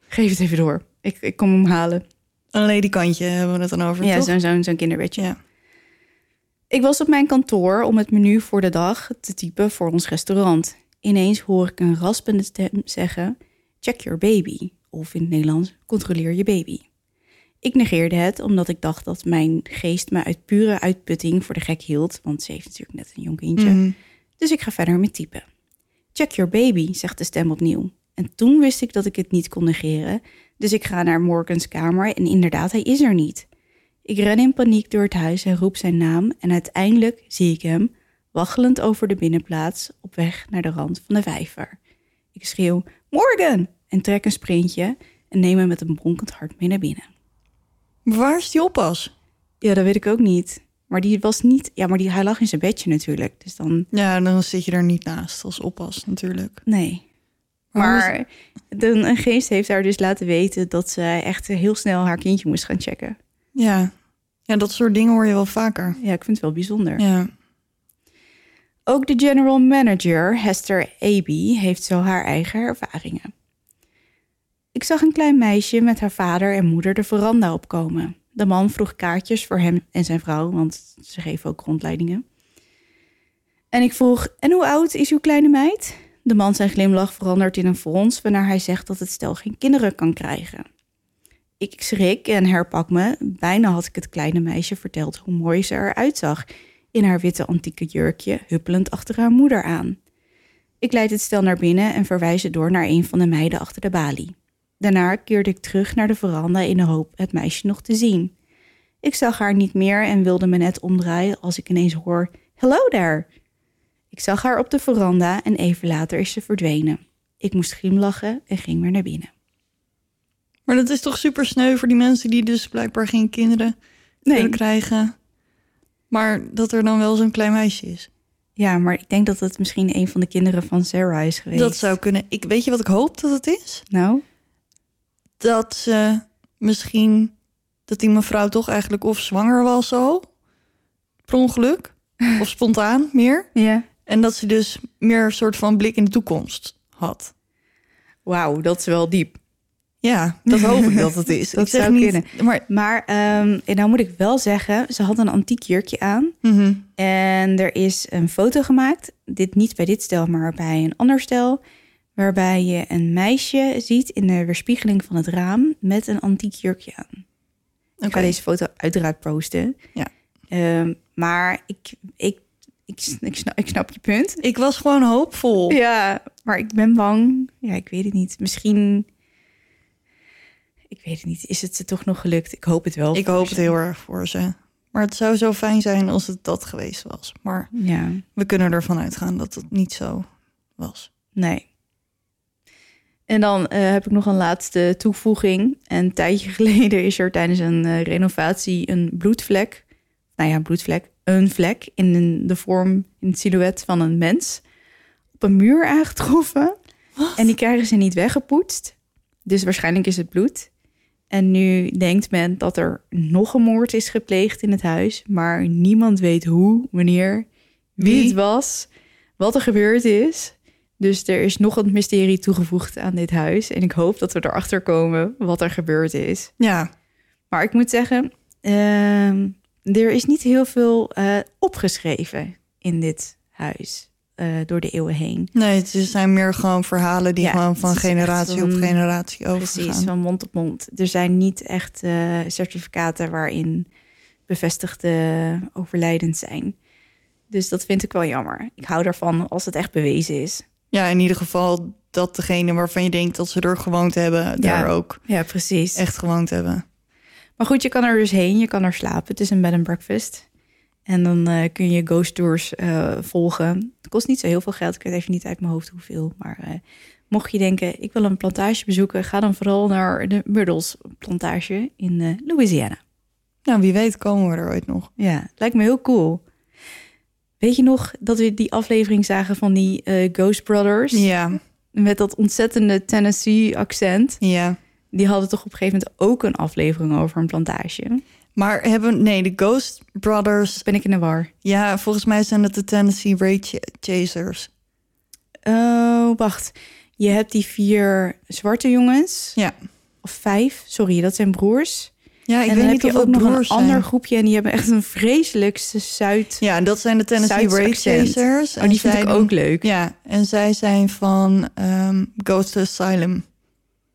geef het even door. Ik, ik kom hem halen.
Een ledikantje hebben we het dan over,
Ja, zo'n zo'n zo'n kinderbedje.
Ja.
Ik was op mijn kantoor om het menu voor de dag te typen voor ons restaurant. Ineens hoor ik een raspende stem zeggen: Check your baby. Of in het Nederlands: Controleer je baby. Ik negeerde het omdat ik dacht dat mijn geest me uit pure uitputting voor de gek hield, want ze heeft natuurlijk net een jong kindje.
Mhm.
Dus ik ga verder met typen. Check your baby, zegt de stem opnieuw. En toen wist ik dat ik het niet kon negeren, dus ik ga naar Morgans kamer en inderdaad, hij is er niet. Ik ren in paniek door het huis en roep zijn naam en uiteindelijk zie ik hem, waggelend over de binnenplaats, op weg naar de rand van de vijver. Ik schreeuw, Morgan! En trek een sprintje en neem hem met een bronkend hart mee naar binnen.
Waar is die oppas?
Ja, dat weet ik ook niet. Maar die was niet... Ja, maar die, hij lag in zijn bedje natuurlijk. Dus dan...
Ja, dan zit je er niet naast als oppas natuurlijk.
Nee. Maar de, een geest heeft haar dus laten weten dat ze echt heel snel haar kindje moest gaan checken.
Ja. ja, dat soort dingen hoor je wel vaker.
Ja, ik vind het wel bijzonder.
Ja.
Ook de general manager, Hester Aby, heeft zo haar eigen ervaringen. Ik zag een klein meisje met haar vader en moeder de veranda opkomen. De man vroeg kaartjes voor hem en zijn vrouw, want ze geven ook rondleidingen. En ik vroeg, en hoe oud is uw kleine meid? De man zijn glimlach verandert in een frons wanneer hij zegt dat het stel geen kinderen kan krijgen. Ik schrik en herpak me. Bijna had ik het kleine meisje verteld hoe mooi ze eruit zag in haar witte antieke jurkje, huppelend achter haar moeder aan. Ik leid het stel naar binnen en verwijs het door naar een van de meiden achter de balie. Daarna keerde ik terug naar de veranda in de hoop het meisje nog te zien. Ik zag haar niet meer en wilde me net omdraaien als ik ineens hoor: Hello there! Ik zag haar op de veranda en even later is ze verdwenen. Ik moest glimlachen en ging weer naar binnen.
Maar dat is toch super sneu voor die mensen die dus blijkbaar geen kinderen willen krijgen. Maar dat er dan wel zo'n klein meisje is.
Ja, maar ik denk dat het misschien een van de kinderen van Sarah is geweest.
Dat zou kunnen. Ik, weet je wat ik hoop dat het is?
Nou,
Dat ze misschien... Dat die mevrouw toch eigenlijk of zwanger was al. Per ongeluk. Of spontaan meer.
ja.
En dat ze dus meer een soort van blik in de toekomst had.
Wauw, dat is wel diep.
Ja, dat hoop ik dat het is.
Dat
ik zeg
zou
niet,
kunnen.
Maar,
Maar ehm, en nou moet ik wel zeggen, ze had een antiek jurkje aan.
mhm.
En er is een foto gemaakt. Dit niet bij dit stel, maar bij een ander stel. Waarbij je een meisje ziet in de weerspiegeling van het raam met een antiek jurkje aan. Ik
Oké.
ga deze foto uiteraard posten.
Ja.
Ehm, maar ik, ik, ik, ik, snap, ik snap je punt.
Ik was gewoon hoopvol.
Ja, maar ik ben bang. Ja, ik weet het niet. Misschien. Ik weet het niet. Is het ze toch nog gelukt? Ik hoop het wel.
Ik hoop
ze.
het heel erg voor ze. Maar het zou zo fijn zijn als het dat geweest was. Maar
Ja,
we kunnen ervan uitgaan dat het niet zo was.
nee. En dan eh, heb ik nog een laatste toevoeging. Een tijdje geleden is er tijdens een eh, renovatie een bloedvlek. Nou ja, bloedvlek. Een vlek in een- de vorm, in het silhouet van een mens. Op een muur aangetroffen. En die krijgen ze niet weggepoetst. Dus waarschijnlijk is het bloed. En nu denkt men dat er nog een moord is gepleegd in het huis. Maar niemand weet hoe, wanneer, wie,
Wie?
het was, wat er gebeurd is. Dus er is nog een mysterie toegevoegd aan dit huis. En ik hoop dat we erachter komen wat er gebeurd is.
Ja,
Maar ik moet zeggen, ehm, er is niet heel veel eh, opgeschreven in dit huis eh, door de eeuwen heen.
nee, het zijn meer gewoon verhalen die
Ja,
gewoon van generatie op generatie
Precies,
overgaan.
van mond op mond. Er zijn niet echt eh, certificaten waarin bevestigde overlijdens zijn. Dus dat vind ik wel jammer. Ik hou ervan als het echt bewezen is.
Ja, in ieder geval dat degene waarvan je denkt dat ze er gewoond hebben, daar ook
Ja, precies.
echt gewoond hebben.
Maar goed, je kan er dus heen, je kan er slapen. Het is een bed and breakfast. En dan eh, kun je ghost tours volgen. Kost niet zo heel veel geld. Ik weet even niet uit mijn hoofd hoeveel. Maar eh, mocht je denken, ik wil een plantage bezoeken... ga dan vooral naar de Myrtles plantage in eh, Louisiana.
Nou, wie weet komen we er ooit nog.
Ja, lijkt me heel cool. Weet je nog dat we die aflevering zagen van die eh, Ghost Brothers?
Ja,
Met dat ontzettende Tennessee accent.
ja.
Die hadden toch op een gegeven moment ook een aflevering over een plantage.
Maar hebben, nee, de Ghost Brothers,
Ben ik in de war?
ja, volgens mij zijn het de Tennessee Ray Ch- Chasers.
Oh, wacht. Je hebt die vier zwarte jongens.
Ja.
Of vijf. Sorry, dat zijn broers.
Ja, ik
en
weet niet of
ook nog een
zijn.
ander groepje. En die hebben echt een vreselijkste Zuid...
Ja, dat zijn de Tennessee Ray
accent.
Chasers.
Oh, die vind ik ook leuk.
Ja, en zij zijn van ehm, Ghost Asylum.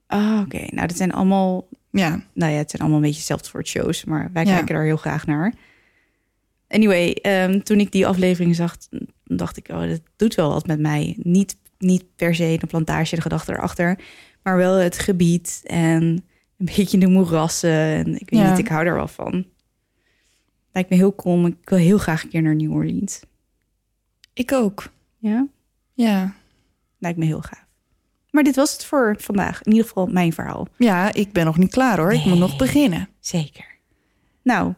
Ah, oké. Nou, dat zijn allemaal...
Ja,
Nou ja, het zijn allemaal een beetje hetzelfde soort shows. Maar wij
Ja.
kijken daar heel graag naar. Anyway, ehm, toen ik die aflevering zag, dacht ik... Oh, dat doet wel wat met mij. Niet, niet per se de plantage, de gedachte erachter. Maar wel het gebied en een beetje de moerassen. En ik weet
Ja.
niet, ik hou er wel van. Lijkt me heel cool. Ik wil heel graag een keer naar New Orleans.
ik ook.
Ja,
Ja.
lijkt me heel gaaf. Maar dit was het voor vandaag. In ieder geval mijn verhaal.
ja, ik ben nog niet klaar hoor. Ik moet nog beginnen.
Zeker. Nou,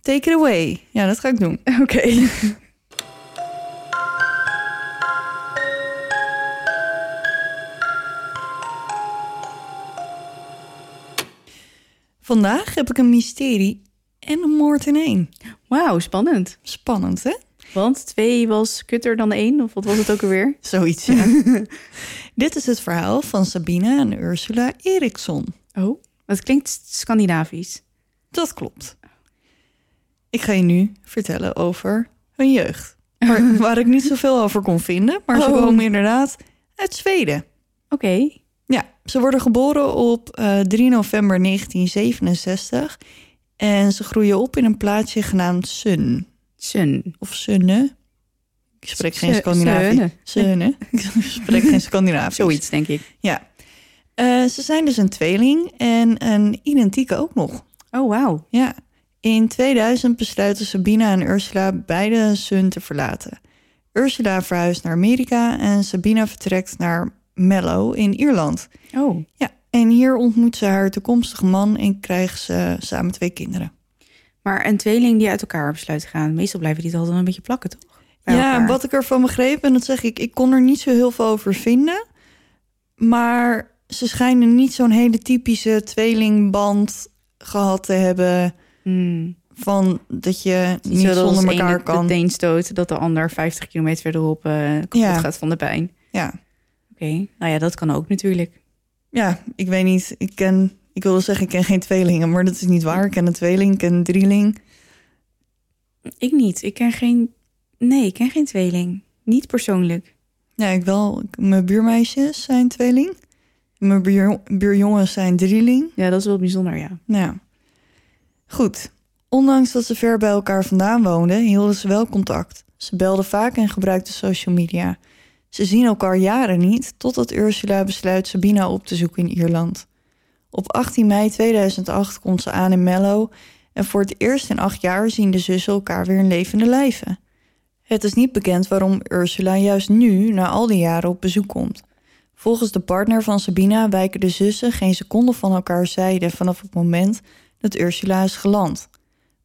Take it away. Ja, dat ga ik doen.
oké.
Vandaag heb ik een mysterie en een moord in één.
Wauw, spannend.
Spannend, hè?
Want twee was kutter dan één, of wat was het ook alweer?
Zoiets, ja. Dit is het verhaal van Sabine en Ursula Eriksson.
Oh, dat klinkt Scandinavisch.
Dat klopt. Ik ga je nu vertellen over hun jeugd. Waar, waar ik niet zoveel over kon vinden, maar ze
Oh.
komen inderdaad uit Zweden.
Oké.
Ja, ze worden geboren op eh, 3 november 1967 en ze groeien op in een plaatsje genaamd Sun.
Sun.
Of Sunne. Ik spreek geen Scandinavisch. Sunne. Ik spreek geen Scandinavisch.
Zoiets, denk ik.
Ja. Eh, ze zijn dus een tweeling en een identieke ook nog.
Oh, wauw.
Ja. In 2000 besluiten Sabina en Ursula beide Sun te verlaten. Ursula verhuist naar Amerika en Sabina vertrekt naar Mallow in Ierland.
Oh,
Ja, en hier ontmoet ze haar toekomstige man en krijgen ze samen twee kinderen.
Maar een tweeling die uit elkaar besluit gaan. Meestal blijven die altijd een beetje plakken, toch? Bij
ja,
elkaar.
wat ik ervan begreep, en dat zeg ik, ik kon er niet zo heel veel over vinden. Maar ze schijnen niet zo'n hele typische tweelingband gehad te hebben.
Hmm.
Van dat je
Niet
niet
zo dat als
zonder
de
elkaar kan.
de teen stoot, dat de ander 50 kilometer verderop eh kapot
Ja.
gaat van de pijn.
Ja.
Oké, nou ja, dat kan ook natuurlijk.
Ja, ik weet niet. Ik ken, ik wilde zeggen, ik ken geen tweelingen, maar dat is niet waar. Ik ken een tweeling, ik ken een drieling.
Ik niet. Ik ken geen... Nee, ik ken geen tweeling. Niet persoonlijk.
Ja, ik wel. Mijn buurmeisjes zijn tweeling. Mijn buur, buurjongens zijn drieling.
Ja, dat is wel bijzonder, ja.
Nou. Goed. Ondanks dat ze ver bij elkaar vandaan woonden, hielden ze wel contact. Ze belden vaak en gebruikten social media. Ze zien elkaar jaren niet, totdat Ursula besluit Sabina op te zoeken in Ierland. Op 18 mei 2008 komt ze aan in Mello en voor het eerst in acht jaar zien de zussen elkaar weer in levende lijven. Het is niet bekend waarom Ursula juist nu, na al die jaren, op bezoek komt. Volgens de partner van Sabina wijken de zussen geen seconde van elkaar zijde vanaf het moment dat Ursula is geland.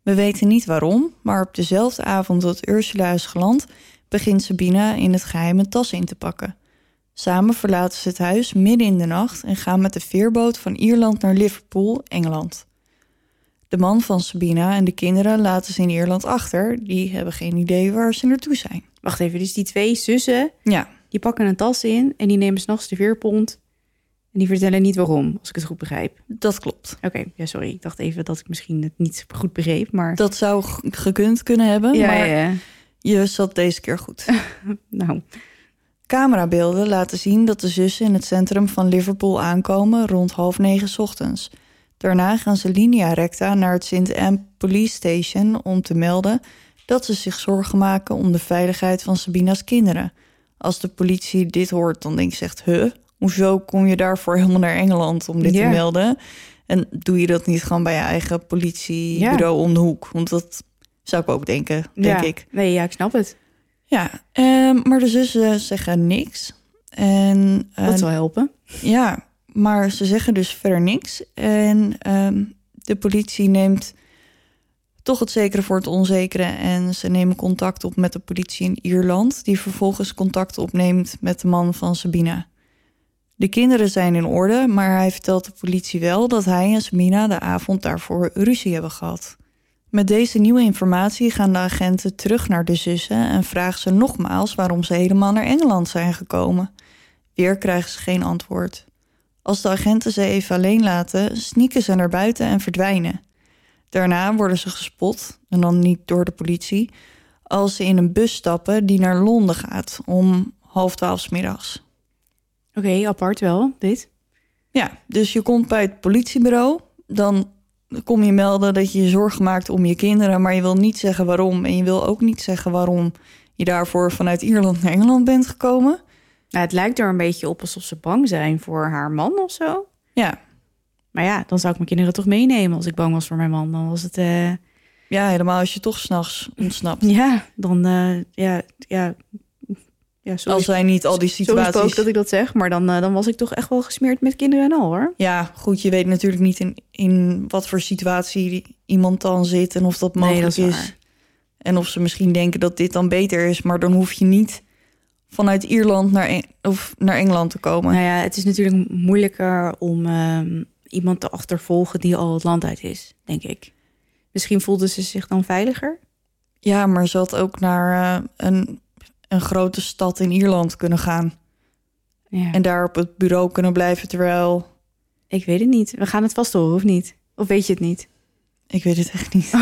We weten niet waarom, maar op dezelfde avond dat Ursula is geland, begint Sabina in het geheim een tas in te pakken. Samen verlaten ze het huis midden in de nacht en gaan met de veerboot van Ierland naar Liverpool, Engeland. De man van Sabina en de kinderen laten ze in Ierland achter. Die hebben geen idee waar ze naartoe zijn.
Wacht even, dus die twee zussen,
Ja,
die pakken een tas in... en die nemen s'nachts de veerpont... en die vertellen niet waarom, als ik het goed begrijp.
dat klopt.
Oké, ja, sorry. Ik dacht even dat ik misschien het niet goed begreep, maar...
Dat zou gekund kunnen hebben,
ja,
maar
ja, ja.
je zat deze keer goed.
Nou,
Camerabeelden laten zien dat de zussen in het centrum van Liverpool aankomen rond half negen 's ochtends. Daarna gaan ze linea recta naar het St. Anne Police Station om te melden dat ze zich zorgen maken om de veiligheid van Sabina's kinderen. Als de politie dit hoort, dan denk je echt, huh, hoezo kom je daarvoor helemaal naar Engeland om dit te melden? En doe je dat niet gewoon bij je eigen politiebureau om de hoek? Want dat zou ik ook denken, denk
ja.
ik.
Nee, ja, ik snap het.
Ja, ehm, maar de zussen zeggen niks. En
Dat zal helpen.
ja, maar ze zeggen dus verder niks. En ehm, de politie neemt toch het zekere voor het onzekere. En ze nemen contact op met de politie in Ierland, die vervolgens contact opneemt met de man van Sabina. De kinderen zijn in orde, maar hij vertelt de politie wel dat hij en Sabina de avond daarvoor ruzie hebben gehad. Met deze nieuwe informatie gaan de agenten terug naar de zussen en vragen ze nogmaals waarom ze helemaal naar Engeland zijn gekomen. Weer krijgen ze geen antwoord. Als de agenten ze even alleen laten, sneaken ze naar buiten en verdwijnen. Daarna worden ze gespot, en dan niet door de politie, als ze in een bus stappen die naar Londen gaat om half twaalf middags.
Oké, apart wel, dit.
Ja, dus je komt bij het politiebureau, dan kom je melden dat je je zorgen maakt om je kinderen, maar je wil niet zeggen waarom en je wil ook niet zeggen waarom je daarvoor vanuit Ierland naar Engeland bent gekomen.
Nou, het lijkt er een beetje op alsof ze bang zijn voor haar man of zo.
Ja,
Maar ja, dan zou ik mijn kinderen toch meenemen als ik bang was voor mijn man. Dan was het, eh,
ja helemaal als je toch s'nachts ontsnapt.
ja, dan, eh, ja, ja, ja.
Als zij niet al die situaties...
dat ik dat zeg, maar dan, eh, dan was ik toch echt wel gesmeerd met kinderen en al, hoor.
Ja, goed, je weet natuurlijk niet in, in wat voor situatie iemand dan zit en of dat mogelijk
Nee, dat is.
En of ze misschien denken dat dit dan beter is, maar dan hoef je niet vanuit Ierland naar, Eng- of naar Engeland te komen.
Nou ja, het is natuurlijk moeilijker om ehm, iemand te achtervolgen die al het land uit is, denk ik. Misschien voelden ze zich dan veiliger.
Ja, maar ze had ook naar eh, een, een grote stad in Ierland kunnen gaan.
Ja.
En daar op het bureau kunnen blijven terwijl...
Ik weet het niet. We gaan het vast horen, of niet? Of weet je het niet?
Ik weet het echt niet.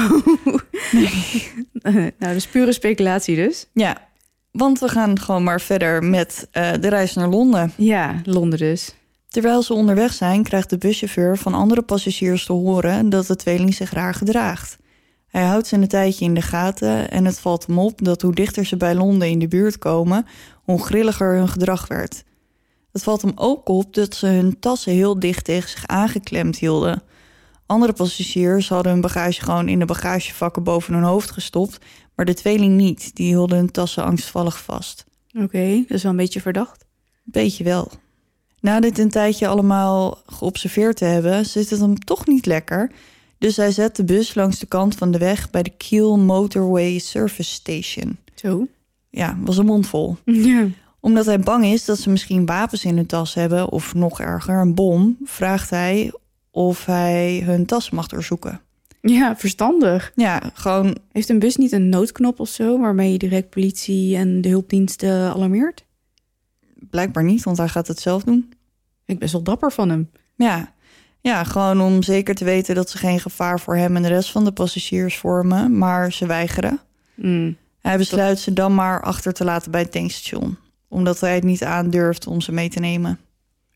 nou, dat is pure speculatie dus.
Ja, want we gaan gewoon maar verder met eh, de reis naar Londen.
Ja, Londen dus.
Terwijl ze onderweg zijn, krijgt de buschauffeur van andere passagiers te horen dat de tweeling zich raar gedraagt. Hij houdt ze een tijdje in de gaten en het valt hem op dat hoe dichter ze bij Londen in de buurt komen, hoe grilliger hun gedrag werd. Het valt hem ook op dat ze hun tassen heel dicht tegen zich aangeklemd hielden. Andere passagiers hadden hun bagage gewoon in de bagagevakken boven hun hoofd gestopt, maar de tweeling niet. Die hielden hun tassen angstvallig vast.
Oké, dat is wel een beetje verdacht.
Beetje wel. Na dit een tijdje allemaal geobserveerd te hebben, zit het hem toch niet lekker. Dus hij zet de bus langs de kant van de weg bij de Kiel Motorway Service Station.
Zo.
Ja, was een mond vol.
Ja.
Omdat hij bang is dat ze misschien wapens in hun tas hebben, of nog erger, een bom, vraagt hij of hij hun tas mag doorzoeken.
Ja, verstandig.
Ja, gewoon,
Heeft een bus niet een noodknop of zo... waarmee je direct politie en de hulpdiensten alarmeert?
blijkbaar niet, want hij gaat het zelf doen.
Ik best wel dapper van hem.
Ja. Ja, gewoon om zeker te weten dat ze geen gevaar voor hem en de rest van de passagiers vormen, maar ze weigeren.
Mm.
Hij besluit ze dan maar achter te laten bij het tankstation, omdat hij het niet aandurft om ze mee te nemen.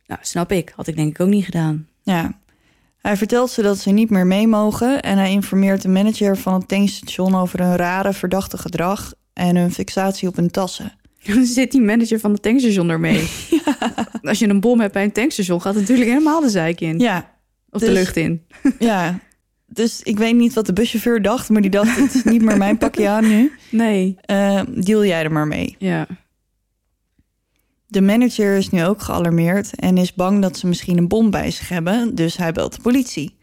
Nou, snap ik. Had ik denk ik ook niet gedaan.
Ja. Hij vertelt ze dat ze niet meer mee mogen en hij informeert de manager van het tankstation over hun rare verdachte gedrag en hun fixatie op hun tassen.
Dan zit die manager van het tankstation ermee. Als je een bom hebt bij een tankstation, gaat het natuurlijk helemaal de zeik in.
Ja,
of de
dus-
lucht in.
ja. Dus ik weet niet wat de buschauffeur dacht, maar die dacht: het is niet meer mijn pakje aan nu.
Nee.
Eh, deal jij er maar mee.
Ja.
De manager is nu ook gealarmeerd en is bang dat ze misschien een bom bij zich hebben, dus hij belt de politie.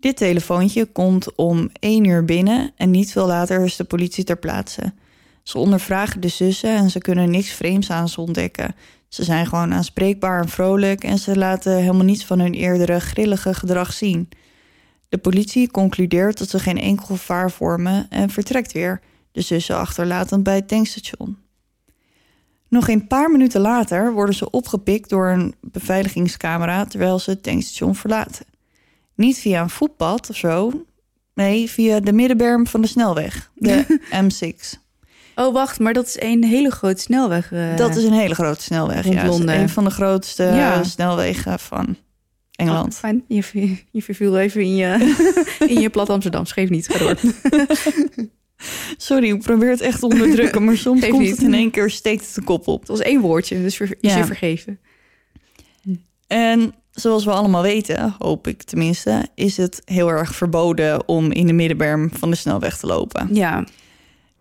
Dit telefoontje komt om 1 uur binnen en niet veel later is de politie ter plaatse. Ze ondervragen de zussen en ze kunnen niks vreemds aan ze ontdekken. Ze zijn gewoon aanspreekbaar en vrolijk en ze laten helemaal niets van hun eerdere grillige gedrag zien. De politie concludeert dat ze geen enkel gevaar vormen en vertrekt weer, de zussen achterlatend bij het tankstation. Nog een paar minuten later worden ze opgepikt door een beveiligingscamera terwijl ze het tankstation verlaten. Niet via een voetpad of zo, nee, via de middenberm van de snelweg, de M6.
Oh, wacht, maar dat is een hele grote snelweg. eh.
Dat is een hele grote snelweg. Ja,
Londen.
een van de grootste
Ja.
snelwegen van
Oh,
Engeland.
fijn. Je, ver- je verviel even in je, in je plat Amsterdam. Schreef niet, ga door.
Sorry, ik probeer het echt te onderdrukken, maar soms komt
niet.
het in één keer steekt het de kop op.
Het was één woordje, dus ver, is
Ja.
je vergeven.
En zoals we allemaal weten, hoop ik tenminste, is het heel erg verboden om in de middenberm van de snelweg te lopen.
Ja.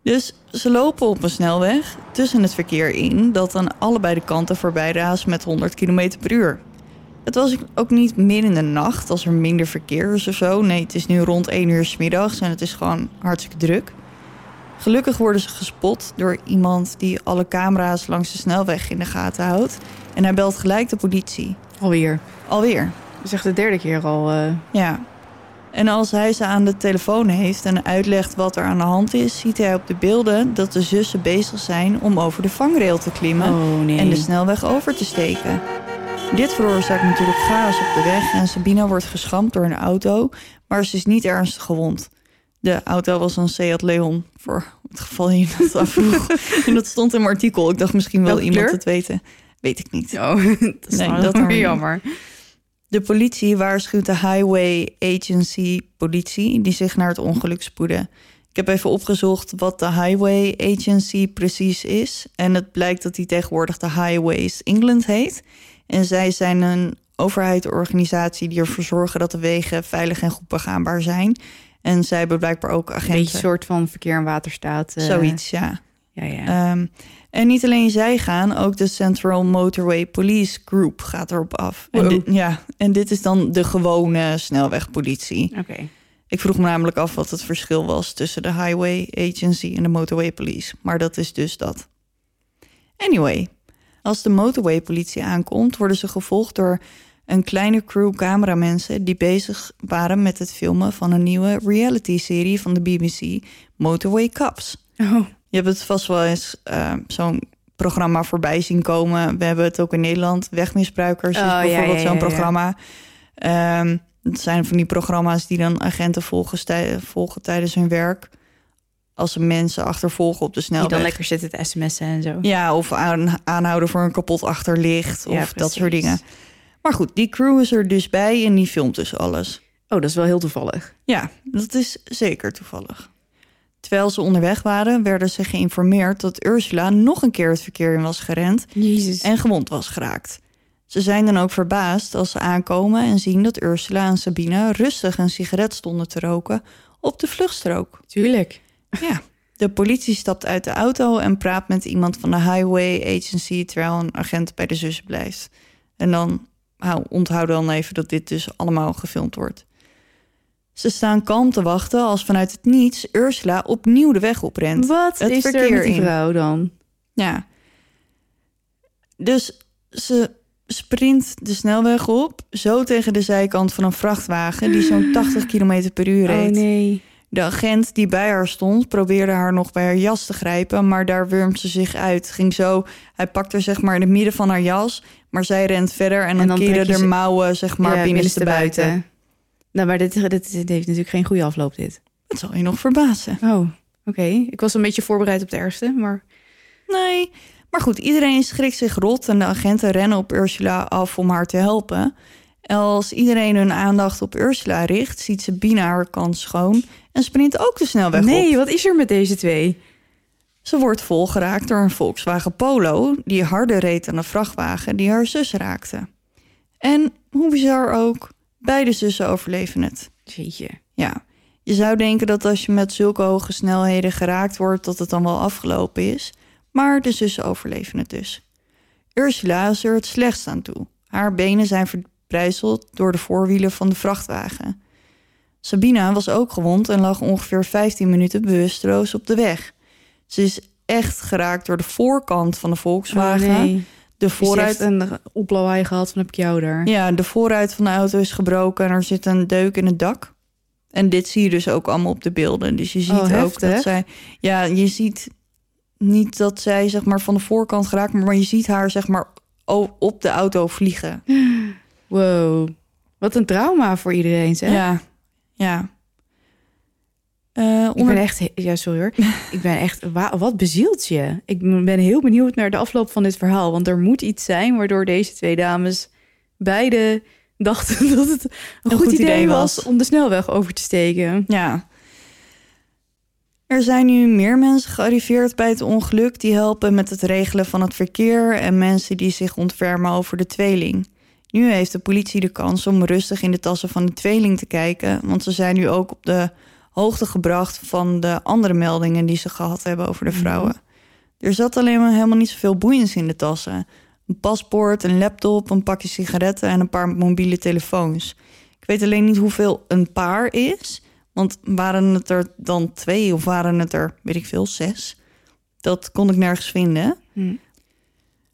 Dus ze lopen op een snelweg tussen het verkeer in dat aan allebei de kanten voorbij raast met 100 km per uur. Het was ook niet midden in de nacht als er minder verkeer is of zo. Nee, het is nu rond 1 uur 's middags en het is gewoon hartstikke druk. Gelukkig worden ze gespot door iemand die alle camera's langs de snelweg in de gaten houdt. En hij belt gelijk de politie.
Alweer.
Alweer.
Dat is echt de derde keer al. eh,
Ja. En als hij ze aan de telefoon heeft en uitlegt wat er aan de hand is, ziet hij op de beelden dat de zussen bezig zijn om over de vangrail te klimmen
oh nee.
en de snelweg over te steken. Dit veroorzaakt natuurlijk chaos op de weg en Sabina wordt geschampt door een auto, maar ze is niet ernstig gewond. De auto was een Seat Leon, voor het geval je dat afvroeg. en dat stond in mijn artikel. Ik dacht misschien
Welke
iemand
kleur?
het weten. Weet ik niet.
Oh, dat is
Nee, dat
jammer.
De politie waarschuwt de Highway Agency politie die zich naar het ongeluk spoeden. Ik heb even opgezocht wat de Highway Agency precies is. En het blijkt dat die tegenwoordig de Highways England heet. En zij zijn een overheidsorganisatie die ervoor zorgen dat de wegen veilig en goed begaanbaar zijn. En zij hebben blijkbaar ook
Een
agenten.
beetje een soort van verkeer en waterstaat. eh,
Zoiets, ja.
Ja, ja.
Ehm, en niet alleen zij gaan, ook de Central Motorway Police Group gaat erop af. En dit, ja, en dit is dan de gewone snelwegpolitie.
Oké.
Ik vroeg me namelijk af wat het verschil was tussen de Highway Agency en de Motorway Police. Maar dat is dus dat. Anyway, als de Motorway Politie aankomt, worden ze gevolgd door een kleine crew cameramensen die bezig waren met het filmen van een nieuwe reality-serie van de BBC, Motorway Cops.
Oh,
Je hebt het vast wel eens eh, zo'n programma voorbij zien komen. We hebben het ook in Nederland. Wegmisbruikers is
Oh, ja,
bijvoorbeeld
ja, ja,
zo'n programma. Ehm, het zijn van die programma's die dan agenten volgen, tijdens hun werk. Als ze mensen achtervolgen op de
die
snelweg.
dan lekker zitten te sms'en en zo.
Ja, of aan, aanhouden voor een kapot achterlicht. Of dat soort dingen. Maar goed, die crew is er dus bij en die filmt dus alles.
Oh, dat is wel heel toevallig.
Ja, dat is zeker toevallig. Terwijl ze onderweg waren, werden ze geïnformeerd dat Ursula nog een keer het verkeer in was gerend
Jezus.
en gewond was geraakt. Ze zijn dan ook verbaasd als ze aankomen en zien dat Ursula en Sabine rustig een sigaret stonden te roken op de vluchtstrook.
Tuurlijk.
Ja. De politie stapt uit de auto en praat met iemand van de Highway Agency terwijl een agent bij de zus blijft. En dan hou, onthoud dan even dat dit dus allemaal gefilmd wordt. Ze staan kalm te wachten als vanuit het niets Ursula opnieuw de weg oprent.
Wat
het
is er
verkeer
met die
in.
vrouw dan?
Ja. Dus ze sprint de snelweg op, zo tegen de zijkant van een vrachtwagen die zo'n 80 km per uur
Oh
reed.
nee.
De agent die bij haar stond probeerde haar nog bij haar jas te grijpen, maar daar wurmt ze zich uit. Ging zo, hij pakt haar zeg maar in het midden van haar jas, maar zij rent verder en, dan,
dan
keren de
ze-
mouwen zeg maar
Ja,
binnenste buiten.
Nou, maar dit, dit, dit heeft natuurlijk geen goede afloop, dit.
Dat zal je nog verbazen.
Oh, oké. Ik was een beetje voorbereid op de ergste, maar...
Nee, maar goed, iedereen schrikt zich rot en de agenten rennen op Ursula af om haar te helpen. Als iedereen hun aandacht op Ursula richt, ziet Sabine haar kans schoon en sprint ook de snelweg op.
nee, wat is er met deze twee?
Ze wordt volgeraakt door een Volkswagen Polo die harder reed dan een vrachtwagen die haar zus raakte. En hoe bizar ook, beide zussen overleven het.
Jeetje.
Ja, je zou denken dat als je met zulke hoge snelheden geraakt wordt, dat het dan wel afgelopen is. Maar de zussen overleven het dus. Ursula is er het slechtst aan toe. Haar benen zijn verbrijzeld door de voorwielen van de vrachtwagen. Sabina was ook gewond en lag ongeveer 15 minuten bewusteloos op de weg. Ze is echt geraakt door de voorkant van de Volkswagen.
Oh, nee.
De
Vooruit
vooruit,
een oplawaai gehad van heb ik jou daar.
ja, de vooruit van de auto is gebroken en er zit een deuk in het dak. En dit zie je dus ook allemaal op de beelden. Dus je ziet
Oh,
ook
heftig.
dat zij... Ja, je ziet niet dat zij zeg maar van de voorkant geraakt... maar je ziet haar zeg maar op de auto vliegen.
Wow. Wat een trauma voor iedereen, zeg.
Ja, ja. Eh,
Ik
onder-
ben echt... Ja, sorry hoor. ik ben echt... wa- Wat bezielt je? Ik ben heel benieuwd naar de afloop van dit verhaal. Want er moet iets zijn waardoor deze twee dames beide dachten dat het een, goed, idee, was om de snelweg over te steken.
Ja. Er zijn nu meer mensen gearriveerd bij het ongeluk die helpen met het regelen van het verkeer en mensen die zich ontfermen over de tweeling. Nu heeft de politie de kans om rustig in de tassen van de tweeling te kijken, want ze zijn nu ook op de hoogte gebracht van de andere meldingen die ze gehad hebben over de vrouwen. Er zat alleen maar helemaal niet zoveel boeiends in de tassen. Een paspoort, een laptop, een pakje sigaretten en een paar mobiele telefoons. Ik weet alleen niet hoeveel een paar is. Want waren het er dan twee of waren het er, weet ik veel, zes? Dat kon ik nergens vinden.
Hm.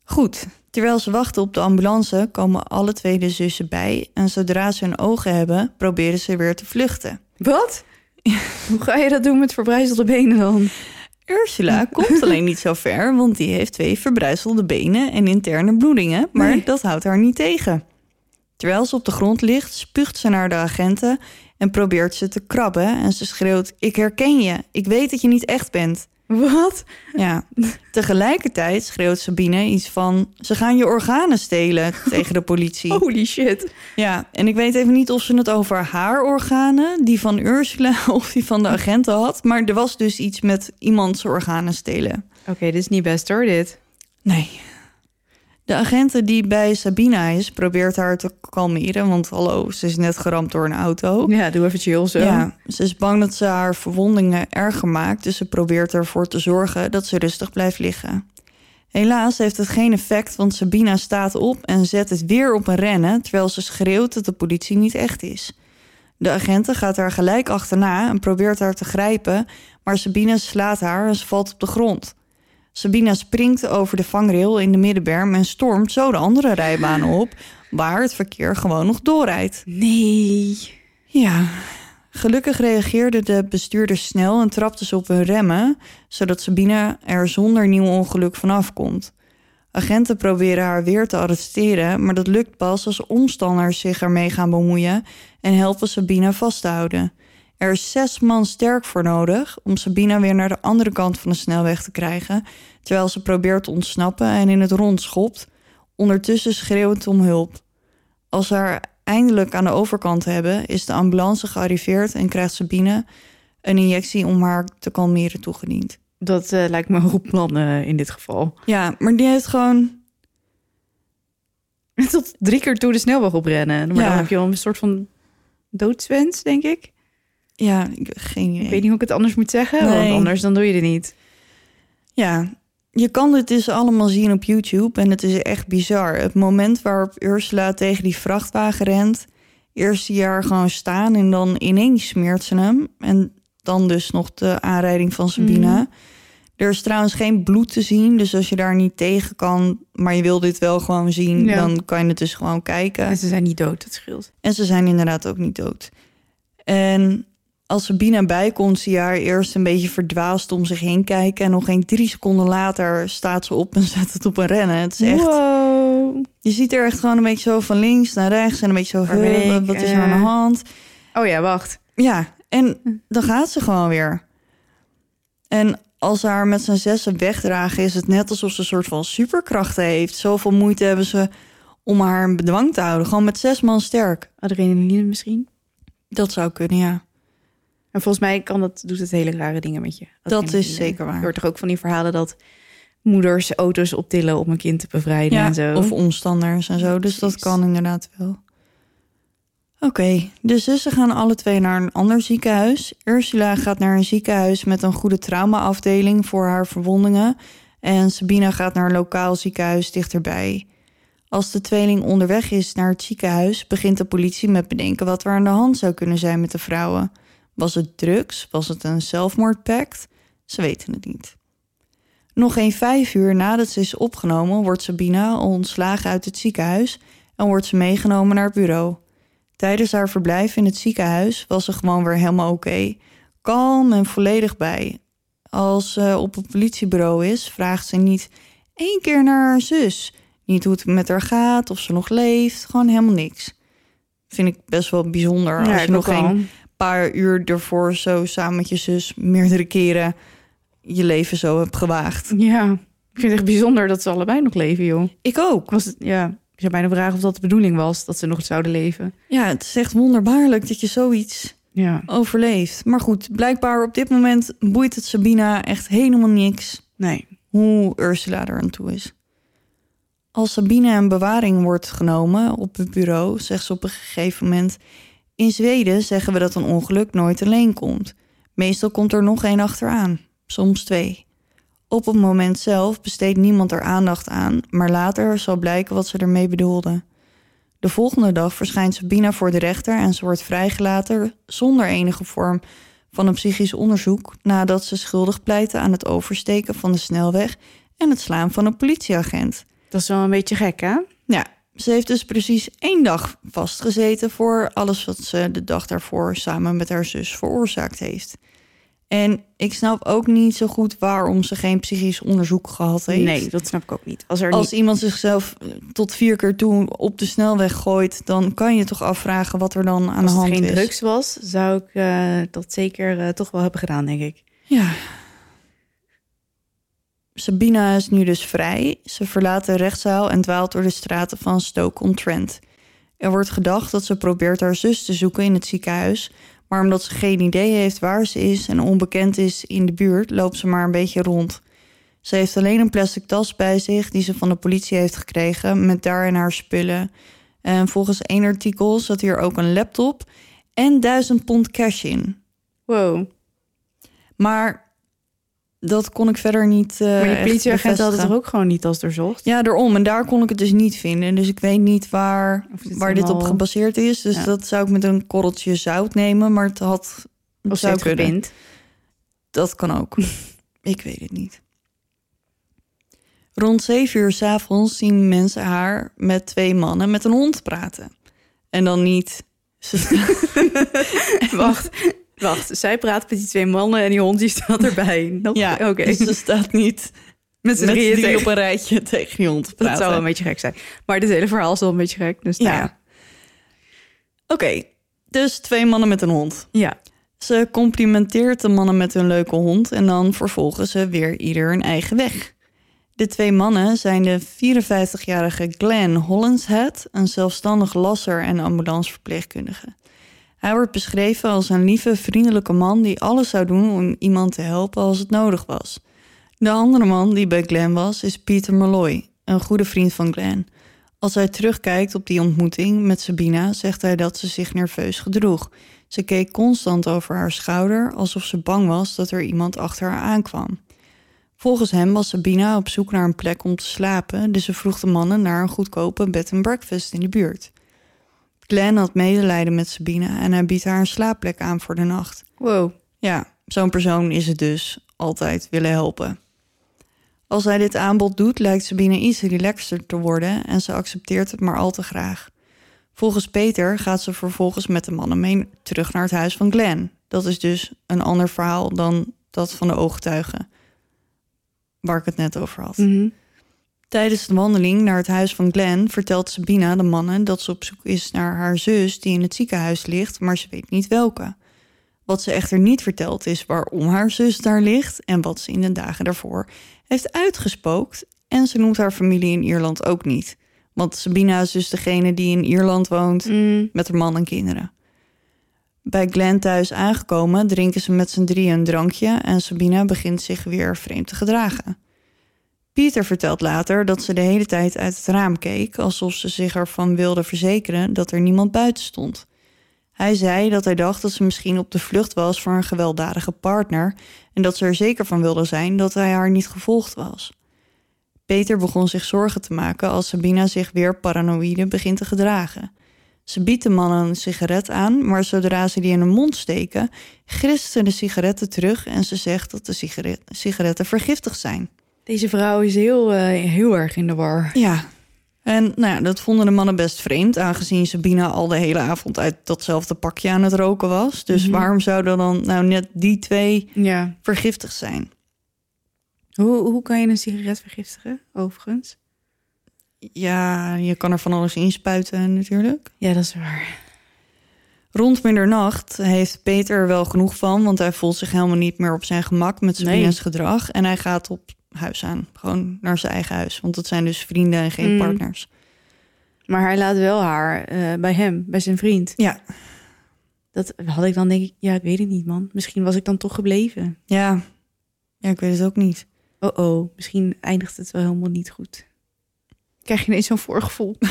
Goed, terwijl ze wachten op de ambulance komen alle twee de zussen bij. En zodra ze hun ogen hebben, proberen ze weer te vluchten.
Wat? Hoe ga je dat doen met verbrijzelde benen dan?
Ursula komt alleen niet zo ver, want die heeft twee verbrijzelde benen en interne bloedingen. Maar
Nee.
dat houdt haar niet tegen. Terwijl ze op de grond ligt, spuugt ze naar de agenten en probeert ze te krabben. En ze schreeuwt: Ik herken je. Ik weet dat je niet echt bent.
Wat?
Ja. Tegelijkertijd schreeuwt Sabine iets van: Ze gaan je organen stelen tegen de politie.
Holy shit.
Ja, en ik weet even niet of ze het over haar organen, die van Ursula of die van de agenten had. Maar er was dus iets met iemands organen stelen.
Oké, dit is niet best hoor, dit.
Nee. De agenten die bij Sabina is, probeert haar te kalmeren. Want hallo, ze is net geramd door een auto.
Ja, doe even chill zo.
Ja, ze is bang dat ze haar verwondingen erger maakt. Dus ze probeert ervoor te zorgen dat ze rustig blijft liggen. Helaas heeft het geen effect, want Sabina staat op en zet het weer op een rennen... terwijl ze schreeuwt dat de politie niet echt is. De agenten gaat haar gelijk achterna en probeert haar te grijpen... maar Sabina slaat haar en ze valt op de grond. Sabina springt over de vangrail in de middenberm... en stormt zo de andere rijbaan op... waar het verkeer gewoon nog doorrijdt.
Nee.
Ja, gelukkig reageerden de bestuurders snel en trapten ze op hun remmen, zodat Sabine er zonder nieuw ongeluk vanaf komt. Agenten proberen haar weer te arresteren, maar dat lukt pas als omstanders zich ermee gaan bemoeien en helpen te houden. Er is zes man sterk voor nodig om Sabina weer naar de andere kant van de snelweg te krijgen, terwijl ze probeert te ontsnappen en in het rond schopt, ondertussen schreeuwend om hulp. Als ze haar eindelijk aan de overkant hebben, is de ambulance gearriveerd en krijgt Sabine een injectie om haar te kalmeren toegediend.
Dat eh, lijkt me een goed plan eh, in dit geval.
Ja, maar die heeft gewoon.
Tot drie keer toe de snelweg oprennen. Maar
Ja.
dan heb je al een soort van doodswens, denk ik.
Ja, ik geen idee.
Ik weet niet hoe ik het anders moet zeggen.
Nee.
Want anders dan doe je dit niet.
Ja, je kan dit dus allemaal zien op YouTube en het is echt bizar. Het moment waarop Ursula tegen die vrachtwagen rent, eerst zie je haar gewoon staan en dan ineens smeert ze hem. En dan dus nog de aanrijding van Sabina.
Mhm.
Er is trouwens geen bloed te zien, dus als je daar niet tegen kan, maar je wil dit wel gewoon zien,
Ja.
dan kan je het dus gewoon kijken.
En ze zijn niet dood, dat scheelt.
En ze zijn inderdaad ook niet dood. En als Sabina bijkomt, zie je haar eerst een beetje verdwaasd om zich heen kijken. En nog geen drie seconden later staat ze op en zet het op een rennen. Het is echt.
Wow.
Je ziet er echt gewoon een beetje zo van links naar rechts en een beetje zo. "Huh, wat is er aan de hand?
Oh ja, wacht.
Ja, en dan gaat ze gewoon weer. En als ze haar met z'n zessen wegdragen, is het net alsof ze een soort van superkrachten heeft. Zoveel moeite hebben ze om haar in bedwang te houden. Gewoon met zes man sterk.
Adrenaline misschien.
Dat zou kunnen, ja.
En volgens mij kan dat, doet het hele rare dingen met je.
Dat is zeker waar.
Je hoort toch ook van die verhalen dat moeders auto's optillen om een kind te bevrijden en zo.
Of omstanders en zo. Dus dat kan inderdaad wel. Oké, de zussen gaan alle twee naar een ander ziekenhuis. Ursula gaat naar een ziekenhuis met een goede traumaafdeling voor haar verwondingen. En Sabina gaat naar een lokaal ziekenhuis dichterbij. Als de tweeling onderweg is naar het ziekenhuis, begint de politie met bedenken wat er aan de hand zou kunnen zijn met de vrouwen. Was het drugs? Was het een zelfmoordpact? Ze weten het niet. Nog geen vijf uur nadat ze is opgenomen, wordt Sabina ontslagen uit het ziekenhuis en wordt ze meegenomen naar het bureau. Tijdens haar verblijf in het ziekenhuis was ze gewoon weer helemaal oké. Kalm en volledig bij. Als ze op het politiebureau is, vraagt ze niet één keer naar haar zus. Niet hoe het met haar gaat, of ze nog leeft, gewoon helemaal niks. Vind ik best wel bijzonder.
Ja,
als je nog geen paar uur ervoor zo samen met je zus meerdere keren je leven zo hebt gewaagd.
Ja, ik vind het echt bijzonder dat ze allebei nog leven, joh.
Ik ook.
Was het, ja, ik zou bijna vragen of dat de bedoeling was, dat ze nog zouden leven.
Ja, het is echt wonderbaarlijk dat je zoiets
Ja,
overleeft. Maar goed, blijkbaar op dit moment boeit het Sabina echt helemaal niks
nee.
hoe Ursula er aan toe is. Als Sabine in bewaring wordt genomen op het bureau, zegt ze op een gegeven moment: In Zweden zeggen we dat een ongeluk nooit alleen komt. Meestal komt er nog één achteraan, soms twee. Op het moment zelf besteedt niemand er aandacht aan, maar later zal blijken wat ze ermee bedoelde. De volgende dag verschijnt Sabina voor de rechter en ze wordt vrijgelaten zonder enige vorm van een psychisch onderzoek nadat ze schuldig pleitte aan het oversteken van de snelweg en het slaan van een politieagent.
Dat is wel een beetje gek, hè?
Ze heeft dus precies één dag vastgezeten voor alles wat ze de dag daarvoor samen met haar zus veroorzaakt heeft. En ik snap ook niet zo goed waarom ze geen psychisch onderzoek gehad heeft.
Nee, dat snap ik ook niet. Als er
Als
niet...
iemand zichzelf eh, tot vier keer toe op de snelweg gooit, dan kan je toch afvragen wat er dan aan
Als
de
het
hand
geen
is.
drugs was, zou ik eh, dat zeker eh, toch wel hebben gedaan, denk ik.
Ja. Sabina is nu dus vrij. Ze verlaat de rechtszaal en dwaalt door de straten van Stoke-on-Trent. Er wordt gedacht dat ze probeert haar zus te zoeken in het ziekenhuis, maar omdat ze geen idee heeft waar ze is en onbekend is in de buurt, loopt ze maar een beetje rond. Ze heeft alleen een plastic tas bij zich die ze van de politie heeft gekregen met daarin haar spullen. En volgens één artikel zat hier ook een laptop en 1000 pond cash in.
Wow.
Maar dat kon ik verder niet. eh
maar die
echt
politieagent had het toch ook gewoon niet als doorzocht?
Ja, daarom. En daar kon ik het dus niet vinden. Dus ik weet niet waar,
dit
waar dit op gebaseerd is. Dus
Ja.
dat zou ik met een korreltje zout nemen. Maar het had.
Of
zou
heeft
kunnen. Dat kan ook. ik weet het niet. Rond zeven uur s'avonds zien mensen haar met twee mannen met een hond praten. En dan niet.
Wacht, wacht. Zij praat met die twee mannen en die hond die staat erbij. Nog?
ja,
oké.
dus ze staat niet
met z'n drieën tegen-
op een rijtje tegen die hond te
Dat
praten.
zou wel een beetje gek zijn. Maar dit hele verhaal is wel een beetje gek. Dus nou
Ja.
ja.
Oké, dus twee mannen met een hond.
Ja.
Ze complimenteert de mannen met hun leuke hond en dan vervolgen ze weer ieder hun eigen weg. De twee mannen zijn de 54-jarige Glenn Hollinshead, een zelfstandig lasser en ambulanceverpleegkundige. Hij wordt beschreven als een lieve, vriendelijke man die alles zou doen om iemand te helpen als het nodig was. De andere man die bij Glenn was, is Peter Malloy, een goede vriend van Glenn. Als hij terugkijkt op die ontmoeting met Sabina, zegt hij dat ze zich nerveus gedroeg. Ze keek constant over haar schouder, alsof ze bang was dat er iemand achter haar aankwam. Volgens hem was Sabina op zoek naar een plek om te slapen, dus ze vroeg de mannen naar een goedkope bed and breakfast in de buurt. Glenn had medelijden met Sabina en hij biedt haar een slaapplek aan voor de nacht.
Wow.
Ja, zo'n persoon is het dus. Altijd willen helpen. Als hij dit aanbod doet, lijkt Sabine iets relaxter te worden en ze accepteert het maar al te graag. Volgens Peter gaat ze vervolgens met de mannen mee terug naar het huis van Glenn. Dat is dus een ander verhaal dan dat van de ooggetuigen. Waar ik het net over had.
Mhm.
Tijdens de wandeling naar het huis van Glenn vertelt Sabina de mannen dat ze op zoek is naar haar zus die in het ziekenhuis ligt, maar ze weet niet welke. Wat ze echter niet vertelt is waarom haar zus daar ligt en wat ze in de dagen daarvoor heeft uitgespookt. En ze noemt haar familie in Ierland ook niet. Want Sabina is dus degene die in Ierland woont
Mm.
met haar man en kinderen. Bij Glenn thuis aangekomen drinken ze met z'n drieën een drankje en Sabina begint zich weer vreemd te gedragen. Pieter vertelt later dat ze de hele tijd uit het raam keek, alsof ze zich ervan wilde verzekeren dat er niemand buiten stond. Hij zei dat hij dacht dat ze misschien op de vlucht was voor een gewelddadige partner en dat ze er zeker van wilde zijn dat hij haar niet gevolgd was. Peter begon zich zorgen te maken als Sabina zich weer paranoïde begint te gedragen. Ze biedt de mannen een sigaret aan, maar zodra ze die in hun mond steken, grist ze de sigaretten terug en ze zegt dat de sigaret- sigaretten vergiftigd zijn.
Deze vrouw is heel, eh, heel erg in de war.
Ja. En nou ja, dat vonden de mannen best vreemd, aangezien Sabina al de hele avond uit datzelfde pakje aan het roken was. Dus
Mhm.
waarom zouden dan nou net die twee
Ja.
vergiftigd zijn?
Hoe, hoe kan je een sigaret vergiftigen, overigens?
Ja, je kan er van alles inspuiten natuurlijk.
Ja, dat is waar.
Rond middernacht heeft Peter er wel genoeg van, want hij voelt zich helemaal niet meer op zijn gemak met Sabina's
Nee.
gedrag. En hij gaat op huis aan, gewoon naar zijn eigen huis, want het zijn dus vrienden en geen
Mm.
partners.
Maar hij laat wel haar eh, bij hem, bij zijn vriend.
Ja,
Dat had ik dan denk ik, ja, ik weet het niet, man. Misschien was ik dan toch gebleven.
ja, ja, ik weet het ook niet.
Oh oh, misschien eindigt het wel helemaal niet goed. Krijg je ineens zo'n voorgevoel.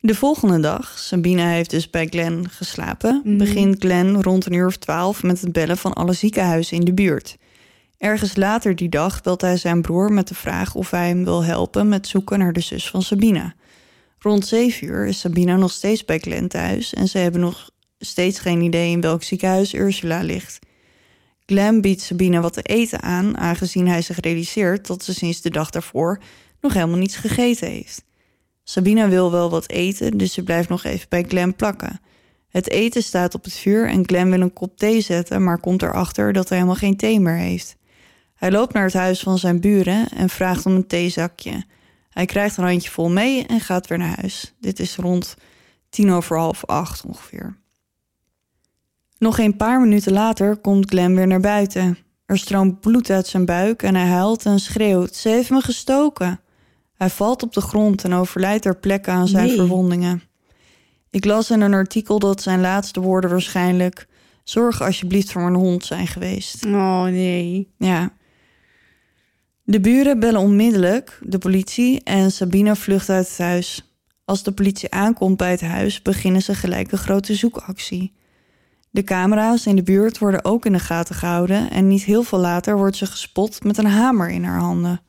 De volgende dag, Sabina heeft dus bij Glenn geslapen,
Mhm.
begint Glenn rond een uur of twaalf met het bellen van alle ziekenhuizen in de buurt. Ergens later die dag belt hij zijn broer met de vraag of hij hem wil helpen met zoeken naar de zus van Sabina. Rond zeven uur is Sabina nog steeds bij Glenn thuis en ze hebben nog steeds geen idee in welk ziekenhuis Ursula ligt. Glenn biedt Sabina wat te eten aan, aangezien hij zich realiseert dat ze sinds de dag daarvoor nog helemaal niets gegeten heeft. Sabina wil wel wat eten, dus ze blijft nog even bij Glenn plakken. Het eten staat op het vuur en Glenn wil een kop thee zetten, maar komt erachter dat hij helemaal geen thee meer heeft. Hij loopt naar het huis van zijn buren en vraagt om een theezakje. Hij krijgt een handje vol mee en gaat weer naar huis. Dit is rond tien over half acht ongeveer. Nog een paar minuten later komt Glenn weer naar buiten. Er stroomt bloed uit zijn buik en hij huilt en schreeuwt: Ze heeft me gestoken. Hij valt op de grond en overlijdt ter plekke aan zijn
Nee.
verwondingen. Ik las in een artikel dat zijn laatste woorden waarschijnlijk: Zorg alsjeblieft voor mijn hond zijn geweest.
Oh nee.
Ja. De buren bellen onmiddellijk de politie en Sabina vlucht uit het huis. Als de politie aankomt bij het huis, beginnen ze gelijk een grote zoekactie. De camera's in de buurt worden ook in de gaten gehouden en niet heel veel later wordt ze gespot met een hamer in haar handen.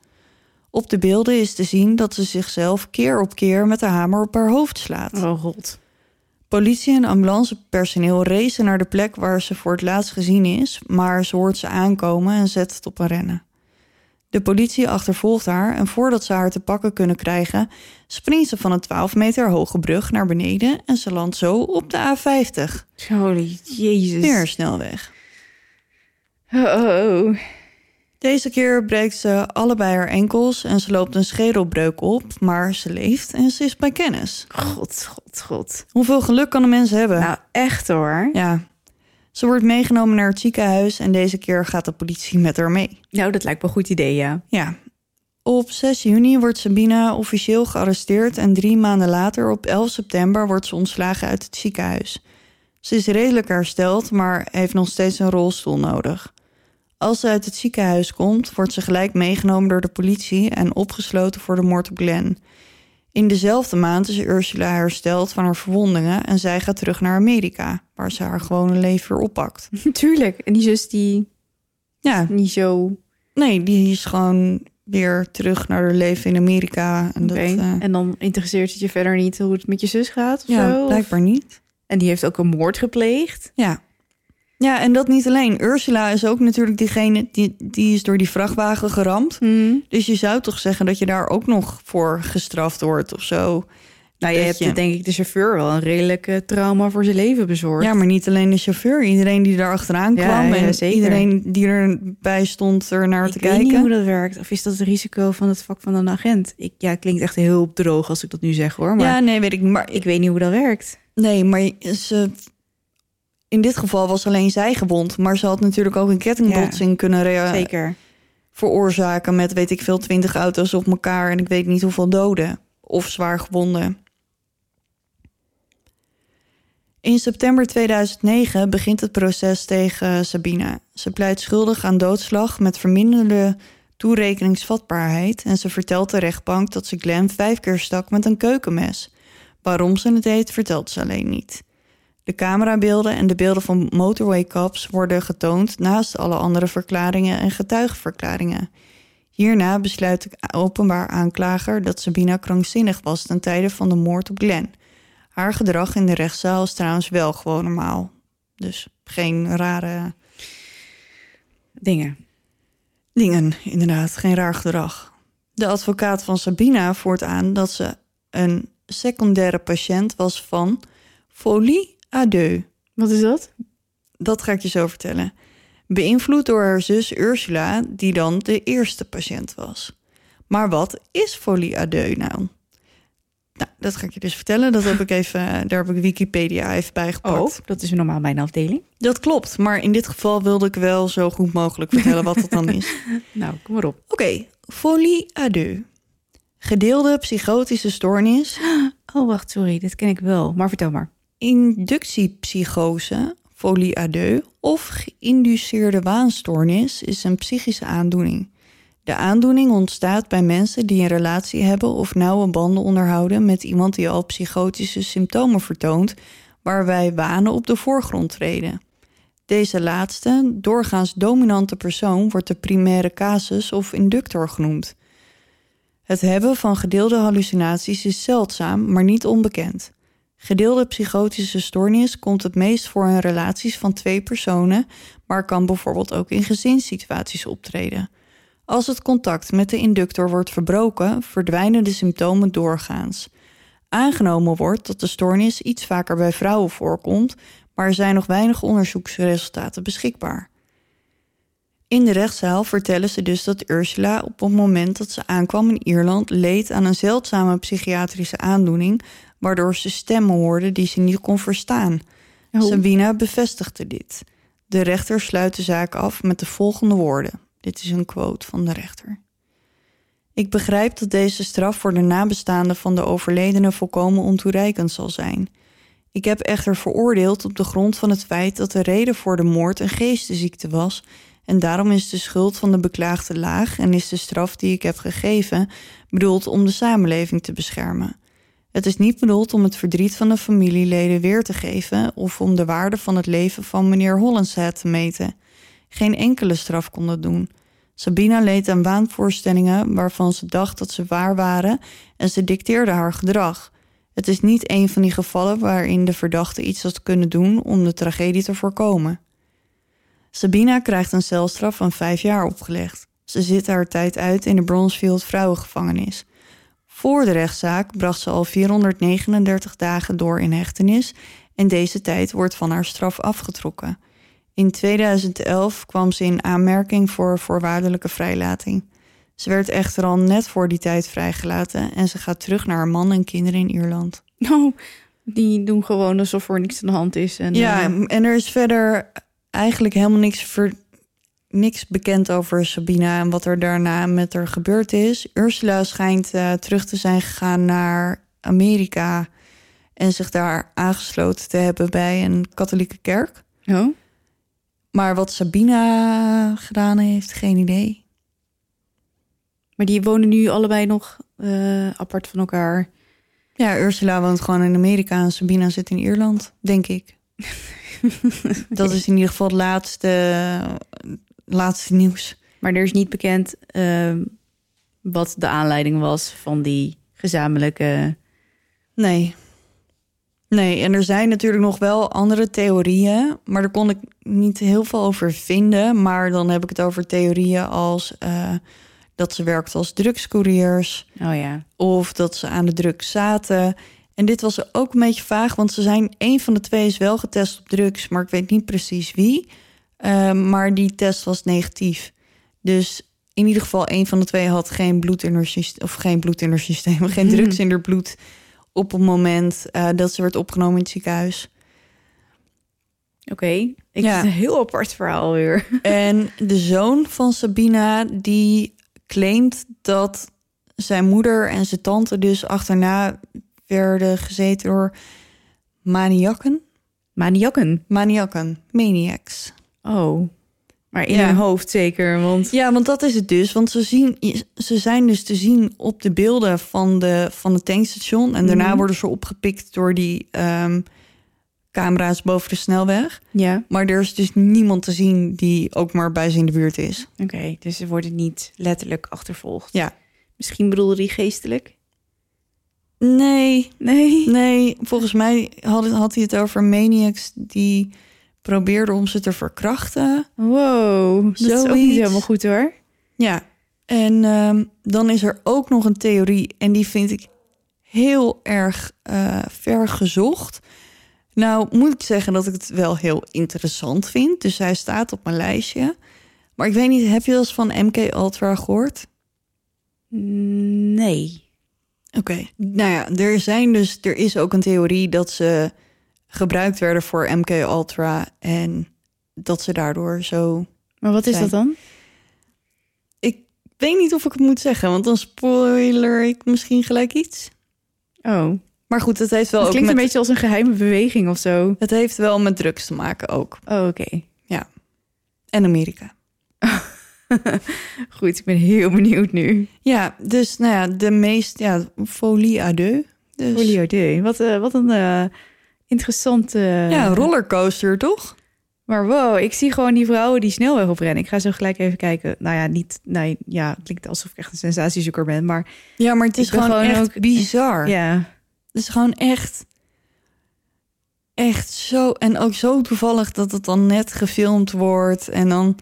Op de beelden is te zien dat ze zichzelf keer op keer met de hamer op haar hoofd slaat.
Oh god.
Politie en ambulancepersoneel racen naar de plek waar ze voor het laatst gezien is, maar ze hoort ze aankomen en zet het op een rennen. De politie achtervolgt haar en voordat ze haar te pakken kunnen krijgen, springt ze van een 12 meter hoge brug naar beneden en ze landt zo op de A50.
Holy jezus.
Weer snelweg.
Oh, oh, oh.
Deze keer breekt ze allebei haar enkels en ze loopt een schedelbreuk op, maar ze leeft en ze is bij kennis.
God, god, god.
Hoeveel geluk kan een mens hebben?
Nou, echt hoor.
Ja. Ze wordt meegenomen naar het ziekenhuis en deze keer gaat de politie met haar mee.
Nou, dat lijkt me een goed idee, ja.
Ja. Op 6 juni wordt Sabina officieel gearresteerd en drie maanden later, op 11 september, wordt ze ontslagen uit het ziekenhuis. Ze is redelijk hersteld, maar heeft nog steeds een rolstoel nodig. Als ze uit het ziekenhuis komt, wordt ze gelijk meegenomen door de politie en opgesloten voor de moord op Glenn. In dezelfde maand is Ursula hersteld van haar verwondingen en zij gaat terug naar Amerika, waar ze haar gewone leven weer oppakt.
Tuurlijk. En die zus die
Ja,
niet zo...
nee, die is gewoon weer terug naar haar leven in Amerika. En dat, eh,
En dan interesseert het je verder niet hoe het met je zus gaat of
ja,
zo? Of-
blijkbaar niet.
En die heeft ook een moord gepleegd.
Ja. Ja, en dat niet alleen. Ursula is ook natuurlijk diegene die, die is door die vrachtwagen geramd. Dus je zou toch zeggen dat je daar ook nog voor gestraft wordt of zo.
Nou, je hebt
je-
denk ik de chauffeur wel een redelijk eh, trauma voor zijn leven bezorgd.
Ja, maar niet alleen de chauffeur. Iedereen die daar achteraan kwam.
ja,
en
zeker.
iedereen die erbij stond er naar
ik
te
weet
kijken.
niet hoe dat werkt. Of is dat het risico van het vak van een agent? Ik, ja, klinkt echt heel droog als ik dat nu zeg hoor. Maar
Ja, nee, weet ik. Maar
ik weet niet hoe dat werkt.
Nee, maar ze, in dit geval was alleen zij gewond. Maar ze had natuurlijk ook een kettingbotsing kunnen
Zeker.
veroorzaken met weet ik veel twintig auto's op elkaar en ik weet niet hoeveel doden of zwaar gewonden. In september 2009 begint het proces tegen Sabina. Ze pleit schuldig aan doodslag met verminderde toerekeningsvatbaarheid en ze vertelt de rechtbank dat ze Glenn vijf keer stak met een keukenmes. Waarom ze het deed, vertelt ze alleen niet. De camerabeelden en de beelden van motorway cops worden getoond naast alle andere verklaringen en getuigenverklaringen. Hierna besluit de openbaar aanklager dat Sabina krankzinnig was ten tijde van de moord op Glenn. Haar gedrag in de rechtszaal is trouwens wel gewoon normaal. Dus geen rare
Dingen.
dingen, inderdaad, geen raar gedrag. De advocaat van Sabina voert aan dat ze een secundaire patiënt was van folie deux.
Wat is dat?
Dat ga ik je zo vertellen. Beïnvloed door haar zus Ursula, die dan de eerste patiënt was. Maar wat is folie à deux nou? Nou, dat ga ik je dus vertellen. Dat heb ik even, daar heb ik Wikipedia even bij gepakt.
Oh, dat is normaal mijn afdeling.
Dat klopt, maar in dit geval wilde ik wel zo goed mogelijk vertellen wat het dan is.
Nou, kom maar op.
Oké, folie à deux. Gedeelde psychotische stoornis,
Oh, wacht, sorry. Dit ken ik wel. Maar vertel maar.
Inductiepsychose, folie à deux of geïnduceerde waanstoornis is een psychische aandoening. De aandoening ontstaat bij mensen die een relatie hebben of nauwe banden onderhouden met iemand die al psychotische symptomen vertoont, waarbij wanen op de voorgrond treden. Deze laatste, doorgaans dominante persoon, wordt de primaire casus of inductor genoemd. Het hebben van gedeelde hallucinaties is zeldzaam, maar niet onbekend. Gedeelde psychotische stoornis komt het meest voor in relaties van twee personen, maar kan bijvoorbeeld ook in gezinssituaties optreden. Als het contact met de inductor wordt verbroken, verdwijnen de symptomen doorgaans. Aangenomen wordt dat de stoornis iets vaker bij vrouwen voorkomt, maar er zijn nog weinig onderzoeksresultaten beschikbaar. In de rechtszaal vertellen ze dus dat Ursula op het moment dat ze aankwam in Ierland leed aan een zeldzame psychiatrische aandoening, waardoor ze stemmen hoorde die ze niet kon verstaan.
Oh.
Sabina bevestigde dit. De rechter sluit de zaak af met de volgende woorden. Dit is een quote van de rechter. Ik begrijp dat deze straf voor de nabestaanden van de overledene volkomen ontoereikend zal zijn. Ik heb echter veroordeeld op de grond van het feit dat de reden voor de moord een geestesziekte was en daarom is de schuld van de beklaagde laag en is de straf die ik heb gegeven bedoeld om de samenleving te beschermen. Het is niet bedoeld om het verdriet van de familieleden weer te geven of om de waarde van het leven van meneer Hollenshead te meten. Geen enkele straf kon dat doen. Sabina leed aan waanvoorstellingen waarvan ze dacht dat ze waar waren en ze dicteerde haar gedrag. Het is niet een van die gevallen waarin de verdachte iets had kunnen doen om de tragedie te voorkomen. Sabina krijgt een celstraf van vijf jaar opgelegd. Ze zit haar tijd uit in de Bronzefield vrouwengevangenis. Voor de rechtszaak bracht ze al 439 dagen door in hechtenis en deze tijd wordt van haar straf afgetrokken. In 2011 kwam ze in aanmerking voor voorwaardelijke vrijlating. Ze werd echter al net voor die tijd vrijgelaten en ze gaat terug naar haar man en kinderen in Ierland.
Nou, die doen gewoon alsof er niks aan de hand is. En,
Ja,
eh,
en er is verder eigenlijk helemaal niks, ver, niks bekend over Sabina en wat er daarna met haar gebeurd is. Ursula schijnt eh, terug te zijn gegaan naar Amerika en zich daar aangesloten te hebben bij een katholieke kerk.
oh,
Maar wat Sabina gedaan heeft, geen idee.
maar die wonen nu allebei nog eh, apart van elkaar.
Ja, Ursula woont gewoon in Amerika en Sabina zit in Ierland, denk ik. Dat is in ieder geval het laatste, laatste nieuws.
Maar er is niet bekend ehm, wat de aanleiding was van die gezamenlijke.
Nee. Nee, en er zijn natuurlijk nog wel andere theorieën, maar daar kon ik niet heel veel over vinden. Maar dan heb ik het over theorieën als eh, dat ze werkt als drugscouriers
Oh ja.
of dat ze aan de drugs zaten. En dit was ook een beetje vaag, want ze zijn een van de twee is wel getest op drugs, maar ik weet niet precies wie. Ehm, maar die test was negatief. Dus in ieder geval een van de twee had geen bloed in haar systeem, of geen bloed in haar systeem, geen
Mhm.
drugs in haar bloed op het moment eh, dat ze werd opgenomen in het ziekenhuis.
Oké, ik
Ja.
een heel apart verhaal weer.
En de zoon van Sabina, die claimt dat zijn moeder en zijn tante dus achterna werden gezeten door maniakken.
Maniakken.
Maniakken, maniacs.
Oh, maar in
Ja.
hun hoofd zeker, want...
Ja, want dat is het dus. Want ze, zien, ze zijn dus te zien op de beelden van, de, van het tankstation. En daarna
Mhm.
worden ze opgepikt door die ehm, camera's boven de snelweg.
Ja,
Maar er is dus niemand te zien die ook maar bij ze in de buurt is.
oké. dus ze worden niet letterlijk achtervolgd.
Ja.
Misschien bedoelde die geestelijk?
Nee,
Nee.
nee. Volgens mij had, had hij het over maniacs die probeerden om ze te verkrachten.
Wow, dat is ook
Zoiets.
niet helemaal goed hoor.
Ja, en ehm, dan is er ook nog een theorie. En die vind ik heel erg eh, ver gezocht. Nou, moet ik zeggen dat ik het wel heel interessant vind. Dus hij staat op mijn lijstje. Maar ik weet niet, heb je wel eens van MK Ultra gehoord?
Nee.
Oké. Nou ja, er, zijn dus, er is ook een theorie dat ze gebruikt werden voor MK Ultra. En dat ze daardoor zo
Maar wat is dat dan?
Ik weet niet of ik het moet zeggen, want dan spoiler ik misschien gelijk iets.
Oh,
Maar goed, het heeft wel
het
ook
klinkt
met,
een beetje als een geheime beweging of zo.
het heeft wel met drugs te maken ook.
Oh, oké.
En Amerika.
Goed, ik ben heel benieuwd nu.
Ja, dus nou ja, de meest ja, folie à deux. Dus,
Folio D. Wat, eh, wat een eh, interessante...
ja, een rollercoaster toch?
Maar wow, ik zie gewoon die vrouwen die snelweg oprennen. Ik ga zo gelijk even kijken. Nou ja, niet... Nee, ja, het klinkt alsof ik echt een sensatiezoeker ben. Maar
Ja, maar het is gewoon,
gewoon
echt
ook-
bizar.
ja,
Het is gewoon echt, echt zo en ook zo toevallig dat het dan net gefilmd wordt en dan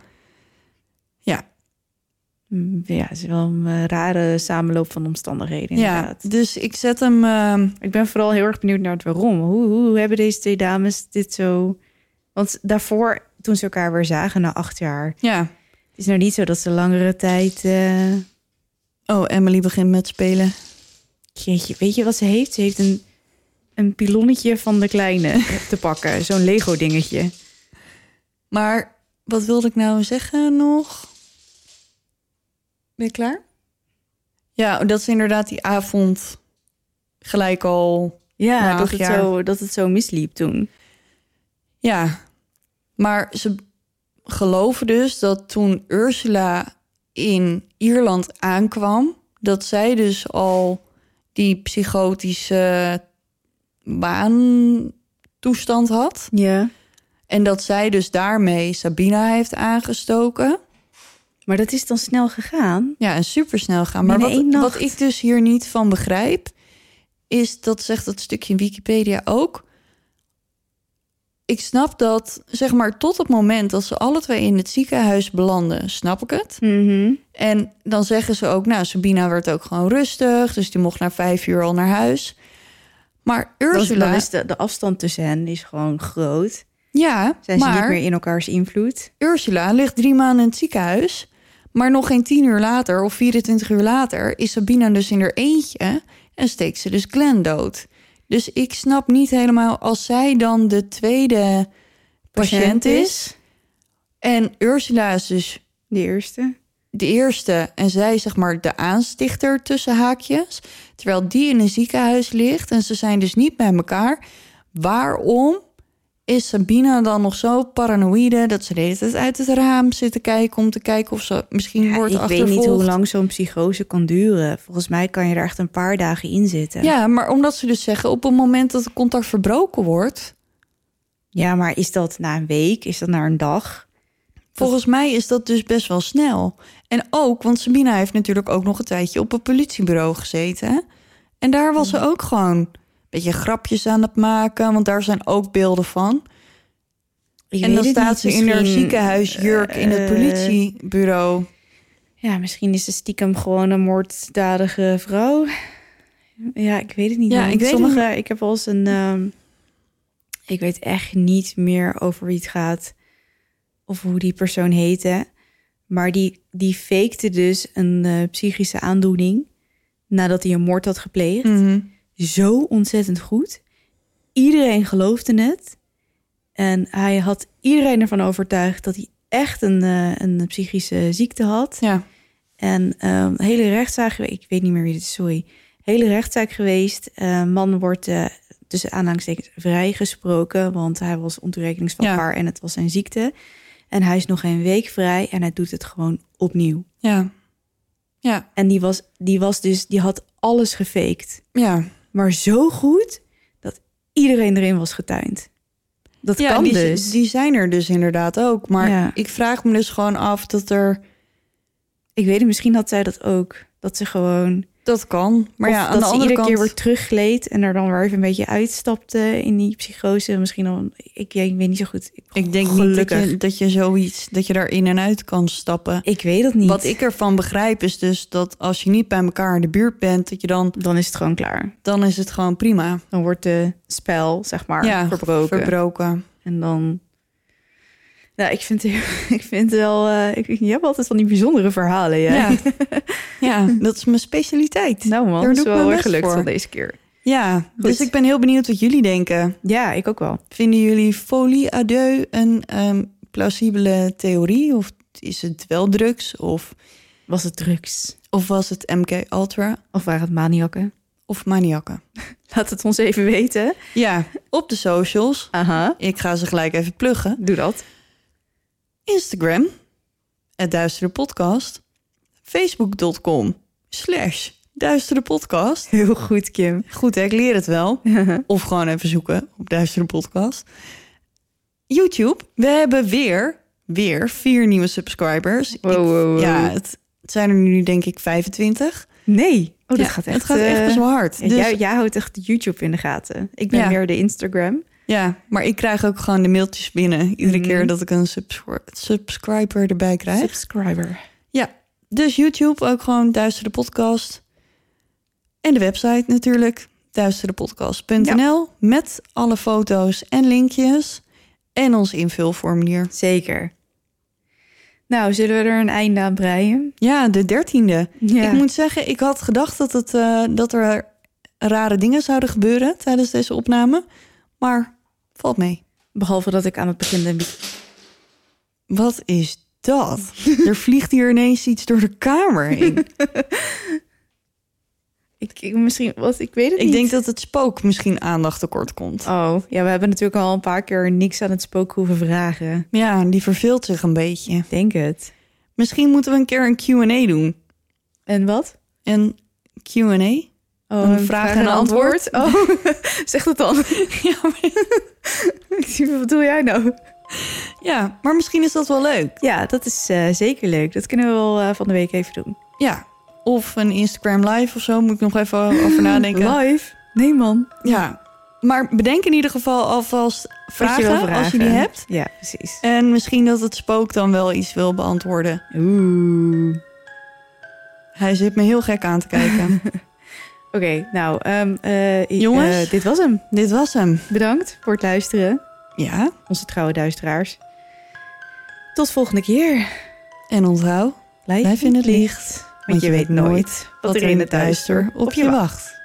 ja, het is wel een eh, rare samenloop van omstandigheden
ja.
inderdaad.
Dus ik zet hem. ehm,
Ik ben vooral heel erg benieuwd naar het waarom. Hoe, hoe hebben deze twee dames dit zo... Want daarvoor, toen ze elkaar weer zagen na acht jaar...
ja.
Het is nou niet zo dat ze langere tijd... eh,
Oh, Emily begint met spelen.
Jeetje, weet je wat ze heeft? Ze heeft een, een pilonnetje van de kleine te pakken. Zo'n Lego dingetje.
Maar wat wilde ik nou zeggen nog? Ben je klaar? Ja, dat is inderdaad die avond gelijk al.
Ja, dat, het
jaar.
zo, dat het zo misliep toen.
Ja, maar ze geloven dus dat toen Ursula in Ierland aankwam, dat zij dus al die psychotische baantoestand had.
Ja.
En dat zij dus daarmee Sabina heeft aangestoken.
Maar dat is dan snel gegaan.
Ja, en supersnel gaan. Maar wat, wat ik dus hier niet van begrijp, is dat zegt dat stukje in Wikipedia ook. Ik snap dat, zeg maar, tot het moment dat ze alle twee in het ziekenhuis belanden, snap ik het. En dan zeggen ze ook, nou, Sabina werd ook gewoon rustig, dus die mocht na vijf uur al naar huis. Maar Ursula,
dan is de, de afstand tussen hen is gewoon groot.
ja,
Zijn ze niet meer in elkaars invloed?
Ursula ligt drie maanden in het ziekenhuis. Maar nog geen tien uur later of 24 uur later is Sabina dus in haar eentje en steekt ze dus Glenn dood. Dus ik snap niet helemaal als zij dan de tweede patiënt is en Ursula is dus
De eerste.
de eerste en zij zeg maar de aanstichter tussen haakjes, terwijl die in een ziekenhuis ligt en ze zijn dus niet bij elkaar. Waarom is Sabina dan nog zo paranoïde dat ze de hele tijd uit het raam zit te kijken om te kijken of ze misschien
Ja,
wordt
ik weet
achtervolgd?
niet hoe lang zo'n psychose kan duren. Volgens mij kan je er echt een paar dagen in zitten.
Ja, maar omdat ze dus zeggen op het moment dat het contact verbroken wordt,
ja, maar is dat na een week? Is dat na een dag?
volgens mij is dat dus best wel snel. En ook, want Sabina heeft natuurlijk ook nog een tijdje op een politiebureau gezeten. En daar was ze ook gewoon beetje grapjes aan het maken, want daar zijn ook beelden van.
Ik
en dan staat ze in haar
misschien,
ziekenhuisjurk in het
eh,
politiebureau.
Ja, misschien is ze stiekem gewoon een moorddadige vrouw. Ja, ik weet het niet.
Ja, ik weet
Sommige, ik heb wel eens een. ehm, ik weet echt niet meer over wie het gaat of hoe die persoon heette. Maar die, die fakte dus een eh, psychische aandoening nadat hij een moord had gepleegd.
Mhm.
Zo ontzettend goed. Iedereen geloofde het. En hij had iedereen ervan overtuigd dat hij echt een, eh, een psychische ziekte had.
Ja.
En ehm, hele rechtszaak, ik weet niet meer wie dit is, sorry. Hele rechtszaak geweest. Eh, man wordt eh, tussen aanhalingstekens vrijgesproken, want hij was ontoerekeningsvatbaar en het was zijn ziekte. En hij is nog een week vrij en hij doet het gewoon opnieuw.
Ja. Ja.
En die was, die was dus, die had alles gefaked.
Ja.
Maar zo goed dat iedereen erin was getuind. Dat
ja,
kan
die,
dus.
die zijn er dus inderdaad ook. Maar
Ja.
ik vraag me dus gewoon af dat er...
Ik weet het, misschien had zij dat ook. Dat ze gewoon
Dat kan. Maar
Of
ja, aan
dat
de andere
iedere
kant...
keer weer teruggleed en er dan weer even een beetje uitstapte in die psychose. Misschien dan, ik, weet niet zo goed. Ik,
Ik denk
gelukkig.
niet dat je, dat je zoiets, dat je daar in en uit kan stappen.
Ik weet het niet.
Wat ik ervan begrijp is dus dat als je niet bij elkaar in de buurt bent, dat je dan,
Dan is het gewoon klaar.
dan is het gewoon prima.
Dan wordt de spel, zeg maar,
ja,
verbroken.
verbroken.
en dan... Nou, ik vind, het- ik vind wel... eh, ik, je hebt altijd van die bijzondere verhalen, ja.
Ja. ja, dat is mijn specialiteit.
Nou man, dat is wel
mijn
weer
best
gelukt
voor.
van deze keer.
Ja, dus ik ben heel benieuwd wat jullie denken.
Ja, ik ook wel.
Vinden jullie folie deux een ehm, plausibele theorie? Of is het wel drugs? Of,
Was het drugs?
of was het MK Ultra?
Of waren het maniakken?
Of maniakken?
Laat het ons even weten.
Ja, op de socials.
Aha,
Ik ga ze gelijk even pluggen.
doe dat.
Instagram, het Duistere Podcast. Facebook.com slash Duistere Podcast.
Heel goed, Kim.
Goed, hè, ik leer het wel. Of gewoon even zoeken op Duistere Podcast. YouTube, we hebben weer, weer vier nieuwe subscribers.
Wow, wow, wow.
Ja, het, het zijn er nu denk ik 25.
Nee. Oh, dat
Ja,
gaat echt...
het gaat echt
eh,
best wel hard. Dus-
jij, jij houdt echt YouTube in de gaten. Ik ben
Ja.
meer de Instagram.
Ja, maar ik krijg ook gewoon de mailtjes binnen. Iedere
Mhm.
keer dat ik een subscri- subscriber erbij krijg.
Subscriber.
Ja, dus YouTube ook gewoon Duistere Podcast. En de website natuurlijk, duisterepodcast.nl. Met alle foto's en linkjes. En ons invulformulier.
Zeker. Nou, zullen we er een einde aan breien?
Ja, de dertiende.
Ja.
Ik moet zeggen, ik had gedacht dat, het, eh, dat er rare dingen zouden gebeuren tijdens deze opname. Maar valt mee.
Behalve dat ik aan het begin... beetje-
Wat is dat? er vliegt hier ineens iets door de kamer heen.
Ik, ik, misschien, wat, ik weet het
ik
niet.
denk dat het spook misschien aandacht tekort komt.
Oh, ja, we hebben natuurlijk al een paar keer niks aan het spook hoeven vragen.
Ja, die verveelt zich een beetje.
Ik denk het.
Misschien moeten we een keer een Q&A doen.
En wat?
Een Q&A?
Oh,
Een vraag en antwoord?
Oh, zeg dat dan.
Ja, maar,
Ik zie, wat doe jij nou?
ja, maar misschien is dat wel leuk.
Ja, dat is eh, zeker leuk. Dat kunnen we wel eh, van de week even doen.
Ja, of een Instagram live of zo, moet ik nog even over nadenken.
Live? Nee, man.
Ja, maar bedenk in ieder geval alvast vragen,
wil
als je
vragen.
die hebt.
Ja, precies.
En misschien dat het spook dan wel iets wil beantwoorden.
Oeh.
Hij zit me heel gek aan te kijken.
Oké, nou, ehm, eh,
Jongens.
eh, dit was hem.
Dit was hem.
Bedankt voor het luisteren,
Ja,
onze trouwe luisteraars. Tot volgende keer.
en onthoud,
Blijf,
blijf in het licht.
want je weet nooit wat er in het duister
op je wacht.